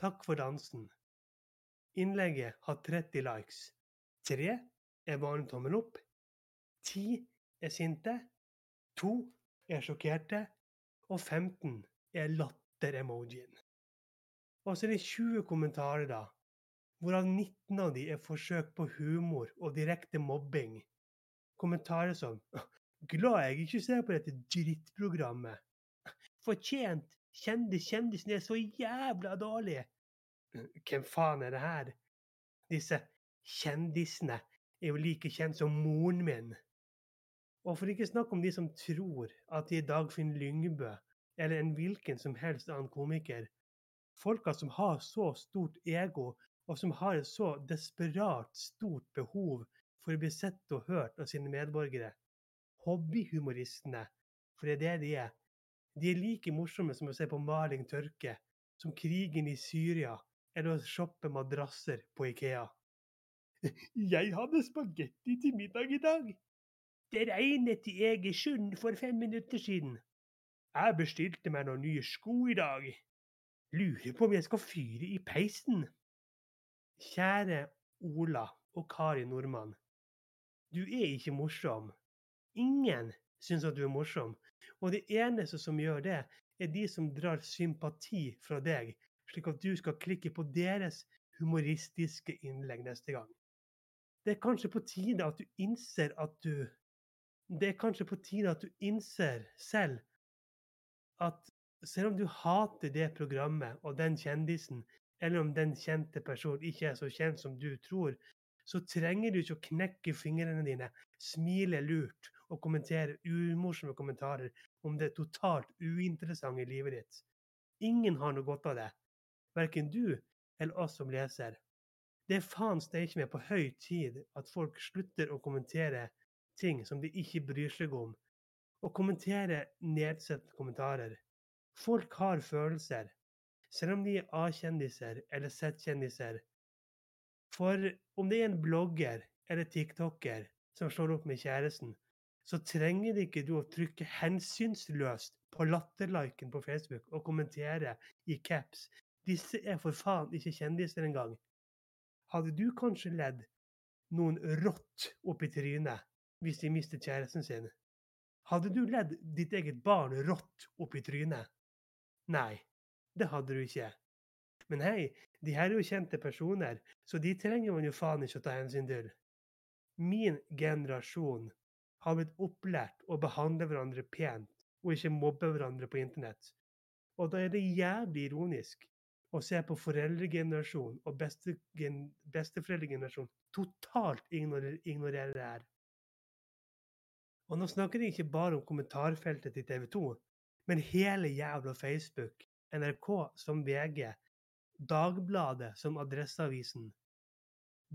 Takk for dansen. Innlegget har 30 likes. Tre er vanlig tommel opp. Ti er sinte. To er sjokkerte. Og 15 er latter-emojien. Og så er det 20 kommentarer, da, hvorav 19 av de er forsøk på humor og direkte mobbing. Kommentarer som 'Glad jeg ikke ser på dette drittprogrammet'. 'Fortjent. Kjendis, kjendisen er så jævla dårlig'. Hvem faen er det her? Disse kjendisene er jo like kjent som moren min. Og for ikke snakke om de som tror at de er Dagfinn Lyngbø eller en hvilken som helst annen komiker. Folka som har så stort ego, og som har et så desperat stort behov for å bli sett og hørt av sine medborgere. Hobbyhumoristene, for det er det de er. De er like morsomme som å se på maling tørke, som krigen i Syria eller å shoppe madrasser på Ikea. Jeg hadde spagetti til middag i dag. Det regnet i Egersund for fem minutter siden. Jeg bestilte meg noen nye sko i dag. Lurer på om jeg skal fyre i peisen. Kjære Ola og Kari Nordmann. Du er ikke morsom. Ingen syns at du er morsom. Og det eneste som gjør det, er de som drar sympati fra deg, slik at du skal klikke på deres humoristiske innlegg neste gang. Det er kanskje på tide at du innser at du Det er kanskje på tide at du innser selv at selv om du hater det programmet og den kjendisen, eller om den kjente personen ikke er så kjent som du tror, så trenger du ikke å knekke fingrene dine, smile lurt og kommentere umorsomme kommentarer om det totalt uinteressante i livet ditt. Ingen har noe godt av det, verken du eller oss som leser. Det er faen steike meg på høy tid at folk slutter å kommentere ting som de ikke bryr seg om, og kommentere nedsettende kommentarer. Folk har følelser, selv om de er A-kjendiser eller Z-kjendiser. For om det er en blogger eller tiktoker som slår opp med kjæresten, så trenger det ikke du å trykke hensynsløst på latterliken på Facebook og kommentere i caps. Disse er for faen ikke kjendiser engang. Hadde du kanskje ledd noen rått opp i trynet hvis de mister kjæresten sin? Hadde du ledd ditt eget barn rått opp i trynet? Nei, det hadde du ikke. Men hei, de her er jo kjente personer, så de trenger man jo faen ikke å ta hensyn til. Min generasjon har blitt opplært å behandle hverandre pent og ikke mobbe hverandre på internett. Og da er det jævlig ironisk å se på foreldregenerasjon og beste, besteforeldregenerasjon totalt ignorere det her. Og nå snakker jeg ikke bare om kommentarfeltet til TV 2, men hele jævla Facebook, NRK som VG, Dagbladet som Adresseavisen.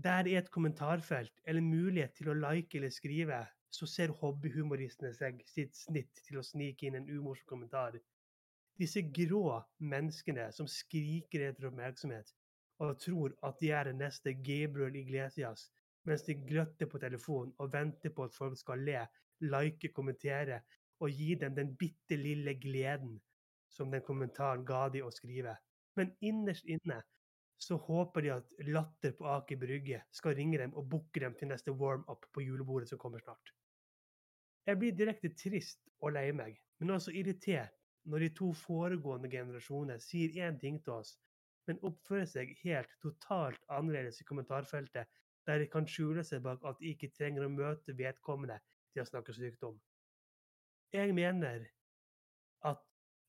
Der er et kommentarfelt eller mulighet til å like eller skrive, så ser hobbyhumoristene seg sitt snitt til å snike inn en umorsom kommentar. Disse grå menneskene som skriker etter oppmerksomhet og tror at de er den neste Gabriel Iglesias, mens de gløtter på telefonen og venter på at folk skal le, like, kommentere og gi dem den bitte lille gleden som den kommentaren ga de å skrive. Men innerst inne så håper de at Latter på Aker Brygge skal ringe dem og booke dem til neste warm-up på julebordet som kommer snart. Jeg blir direkte trist og lei meg, men også irritert når de to foregående generasjoner sier én ting til oss, men oppfører seg helt totalt annerledes i kommentarfeltet, der de kan skjule seg bak at de ikke trenger å møte vedkommende til har snakket stygt om. Jeg mener at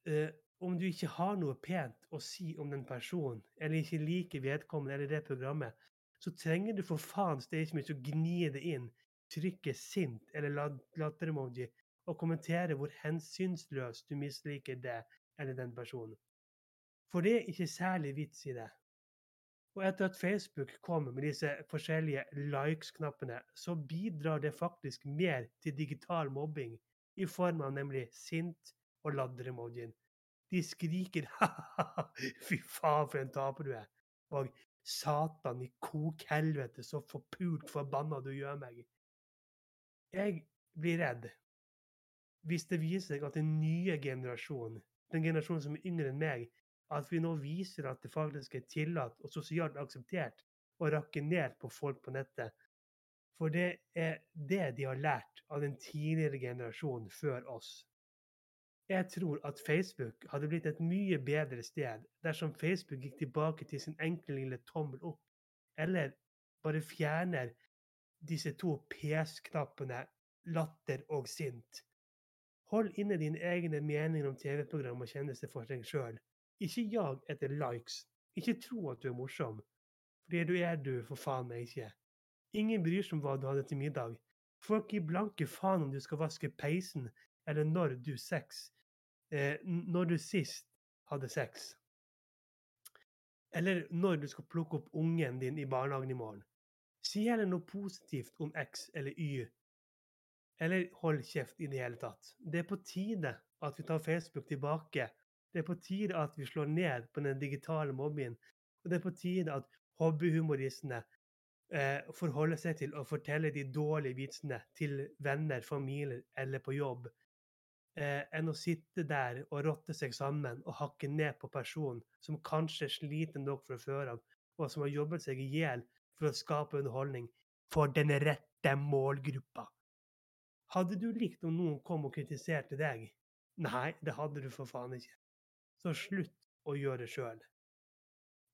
uh, om du ikke har noe pent å si om den personen, eller ikke liker vedkommende eller det programmet, så trenger du for faen ikke å gni det inn, trykke sint eller lat- latter-emoji og kommentere hvor hensynsløst du misliker det eller den personen. For det er ikke særlig vits i det. Og etter at Facebook kom med disse forskjellige likes-knappene, så bidrar det faktisk mer til digital mobbing, i form av nemlig sint og ladder-emojien. De skriker 'ha-ha-ha, fy faen for en taper du er', og 'satan i kokhelvete, så forpult forbanna du gjør meg'. Jeg blir redd hvis det viser seg at den nye generasjonen, den generasjonen som er yngre enn meg, at vi nå viser at det faktisk er tillatt og sosialt akseptert å rakke ned på folk på nettet. For det er det de har lært av den tidligere generasjonen før oss. Jeg tror at Facebook hadde blitt et mye bedre sted dersom Facebook gikk tilbake til sin enkle lille tommel opp, eller bare fjerner disse to PS-knappene latter og sint. Hold inne dine egne meninger om TV-program og tjenester for deg sjøl. Ikke jag etter likes. Ikke tro at du er morsom. for det du er du for faen meg ikke. Ingen bryr seg om hva du hadde til middag. Folk gir blanke faen om du skal vaske peisen, eller når du sex. Eh, når du sist hadde sex. Eller når du skal plukke opp ungen din i barnehagen i morgen. Si heller noe positivt om X eller Y. Eller hold kjeft i det hele tatt. Det er på tide at vi tar Facebook tilbake. Det er på tide at vi slår ned på den digitale mobbingen. Og det er på tide at hobbyhumoristene eh, forholder seg til å fortelle de dårlige vitsene til venner, familier eller på jobb, eh, enn å sitte der og rotte seg sammen og hakke ned på personen som kanskje sliter nok fra før av, og som har jobbet seg i hjel for å skape underholdning for den rette målgruppa. Hadde du likt om noen kom og kritiserte deg? Nei, det hadde du for faen ikke. Så slutt å gjøre det sjøl.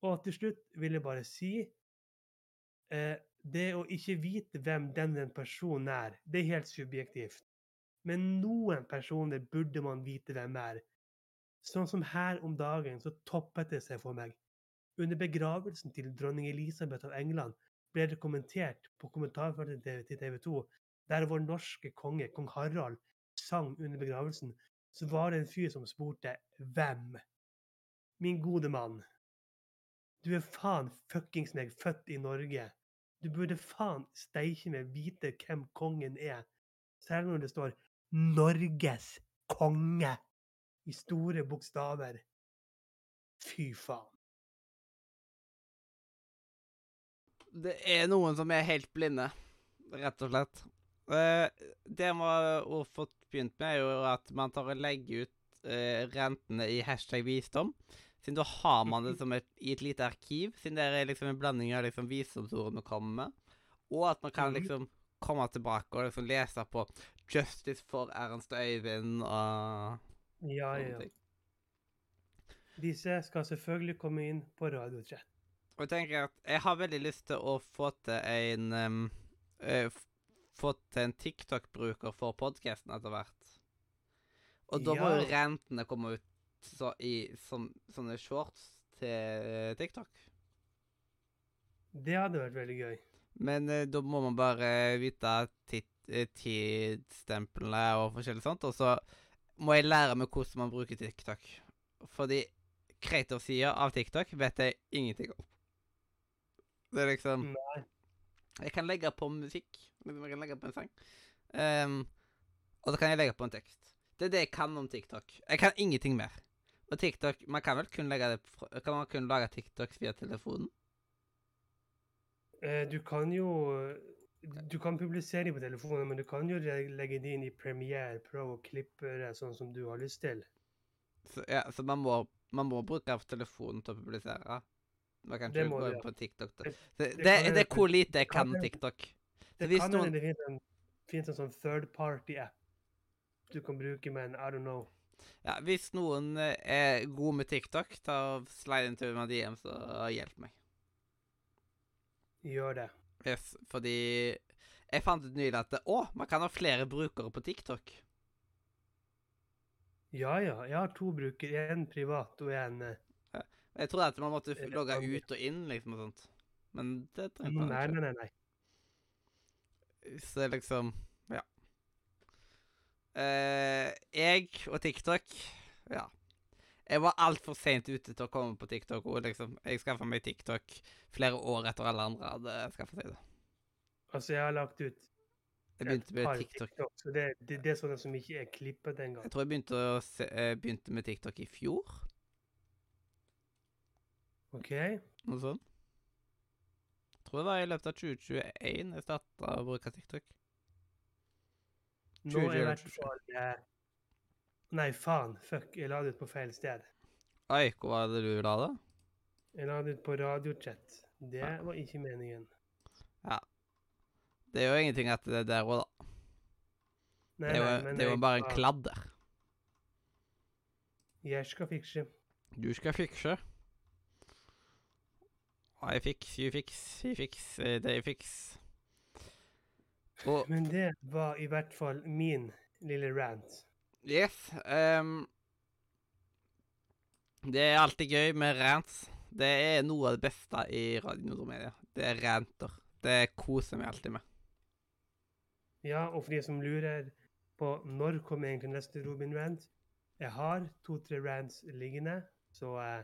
Og til slutt vil jeg bare si eh, Det å ikke vite hvem den den personen er, det er helt subjektivt. Men noen personer burde man vite hvem er. Sånn som her om dagen, så toppet det seg for meg. Under begravelsen til dronning Elisabeth av England ble det kommentert på kommentarfeltet til TV 2, der vår norske konge, kong Harald, sang under begravelsen, så var det en fyr som spurte 'Hvem?' Min gode mann, du er faen fuckings meg født i Norge. Du burde faen steike meg vite hvem kongen er, selv når det står 'Norges konge' i store bokstaver. Fy faen. Det er noen som er helt blinde, rett og slett. Eh, det man har fått begynt med, er jo at man tar og legger ut eh, rentene i hashtag visdom. Siden da har man det som et, i et lite arkiv, siden det er liksom en blanding av liksom visdomsordene å komme med. Og at man kan Mhm. liksom komme tilbake og liksom lese på Justice for Ernst Øyvind og Ja, ja. Disse skal selvfølgelig komme inn på Radio 3. Og jeg tenker at jeg har veldig lyst til å få til en um, eh, f- Få til en TikTok-bruker for podkasten etter hvert. Og da må jo Ja. rentene komme ut så i, som sånne shorts til TikTok. Det hadde vært veldig gøy. Men eh, da må man bare vite eh, tidsstemplene og forskjellig sånt. Og så må jeg lære meg hvordan man bruker TikTok. Fordi creator-sida av TikTok vet jeg ingenting om. Det er liksom Nei. Jeg kan legge på musikk. Liksom, Jeg kan legge på en sang. Um, og så kan jeg legge på en tekst. Det er det jeg kan om TikTok. Jeg kan ingenting mer. Og TikTok Man kan vel kun legge det Kan man kun lage TikToks via telefonen? Eh, Du kan jo Du kan publisere dem på telefonen, men du kan jo legge det inn i Premiere Pro og klippe det sånn som du har lyst til. Så, ja, så man må, man må bruke telefonen til å publisere. Man kan ikke gå inn på TikTok. Da. Det- Det, det det, er hvor lite jeg kan kan TikTok. Det kan noen- det finnes en, finnes en sånn third party-app du kan bruke, men I don't know. Ja, hvis noen eh, er god med TikTok, ta og slide inn til meg DMs og hjelp meg. Gjør det. Yes, fordi jeg fant ut nylig at Å, man kan ha flere brukere på TikTok. Ja, ja. Jeg har to brukere. En privat og en eh, Jeg trodde at man måtte logge ut og inn, liksom, og sånt. Men det trenger Nei, ikke. nei, nei. nei. Så liksom Ja. Eh, jeg og TikTok Ja. Jeg var altfor seint ute til å komme på TikTok. Og liksom, jeg skaffa meg TikTok flere år etter alle andre hadde skaffa seg det. Altså, jeg har lagt ut Jeg begynte med TikTok TikTok, så det, det, det er sånne som ikke er klippet engang. Jeg tror jeg begynte, se, eh, begynte med TikTok i fjor. OK? Noe sånt. Tror det var i løpet av 2021 jeg starta å bruke TikTok. Nå er i hvert 27. fall Nei, faen. Fuck. Jeg la det ut på feil sted. Oi, hvor var det du la det? Jeg la det ut på radiochat. Det var ikke meningen. Ja. Det er jo ingenting at det er der òg, da. Nei, Det er jo, nei, det er jo bare en kladder. Jeg skal fikse. Du skal fikse. I fix, you fix, he fix, they fix. Og Men det var i hvert fall min lille rant. yes Um, Det er alltid gøy med rants. Det er noe av det beste i Radio Nordmedia. Det er ranter. Det koser meg alltid med. Ja, og for de som lurer på når kommer egentlig neste Robin-rant Jeg har to-tre rants liggende, så eh,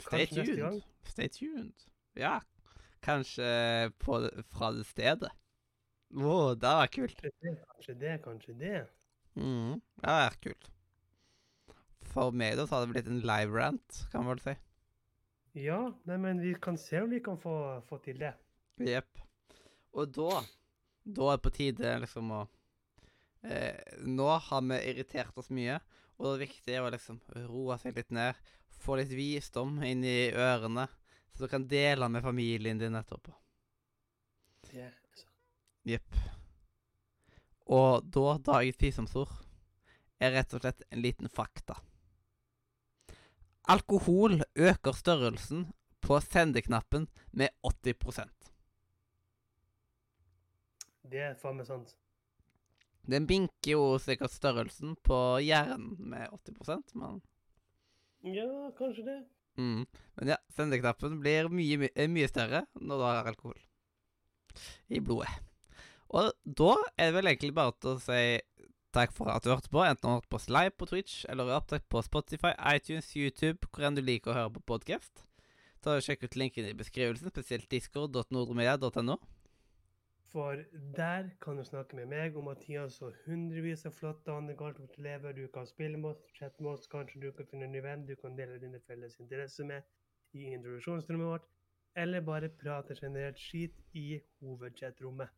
Stay Kanskje tuned. Stay tuned. Ja. Kanskje på, fra det stedet. Å, det var kult. kanskje det, kanskje det, kanskje det. Mm, det er kult. For meg da, så hadde det blitt en live rant, kan man vel si. Ja, nei, men vi kan se om vi kan få, få til det. Jepp. Og da Da er det på tide liksom å eh, Nå har vi irritert oss mye, og det viktige er å liksom roe seg litt ned. Få litt visdom inn i ørene, så du kan dele med familien din etterpå. er. Jepp. Og da, dagens visdomsord, er rett og slett en liten fakta. Alkohol øker størrelsen på sendeknappen med 80% Det er faen meg sant. Den binker jo sikkert størrelsen på hjernen med 80 men Ja, kanskje det. mm. Men ja, sendeknappen blir mye, my- eh, mye større når du har alkohol i blodet. Og da er det vel egentlig bare til å si takk for at du hørte på, enten du har hørt på oss på Twitch eller i opptak på Spotify, iTunes, YouTube, hvor enn du liker å høre på podkast. Sjekk ut linken i beskrivelsen, spesielt discord.nordremedia.no. For der kan du snakke med meg og Mathias og hundrevis av flotte andre kartoffelelever. Du kan spille med oss, chatte med oss, kanskje du kan finne en ny venn du kan dele dine felles interesser med i introduksjonsrommet vårt, eller bare prate generelt skit i hovedchatrommet.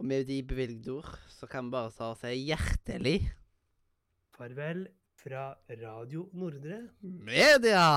Og med de bevilgede ord så kan vi bare ta og si hjertelig Farvel fra Radio Nordre. media!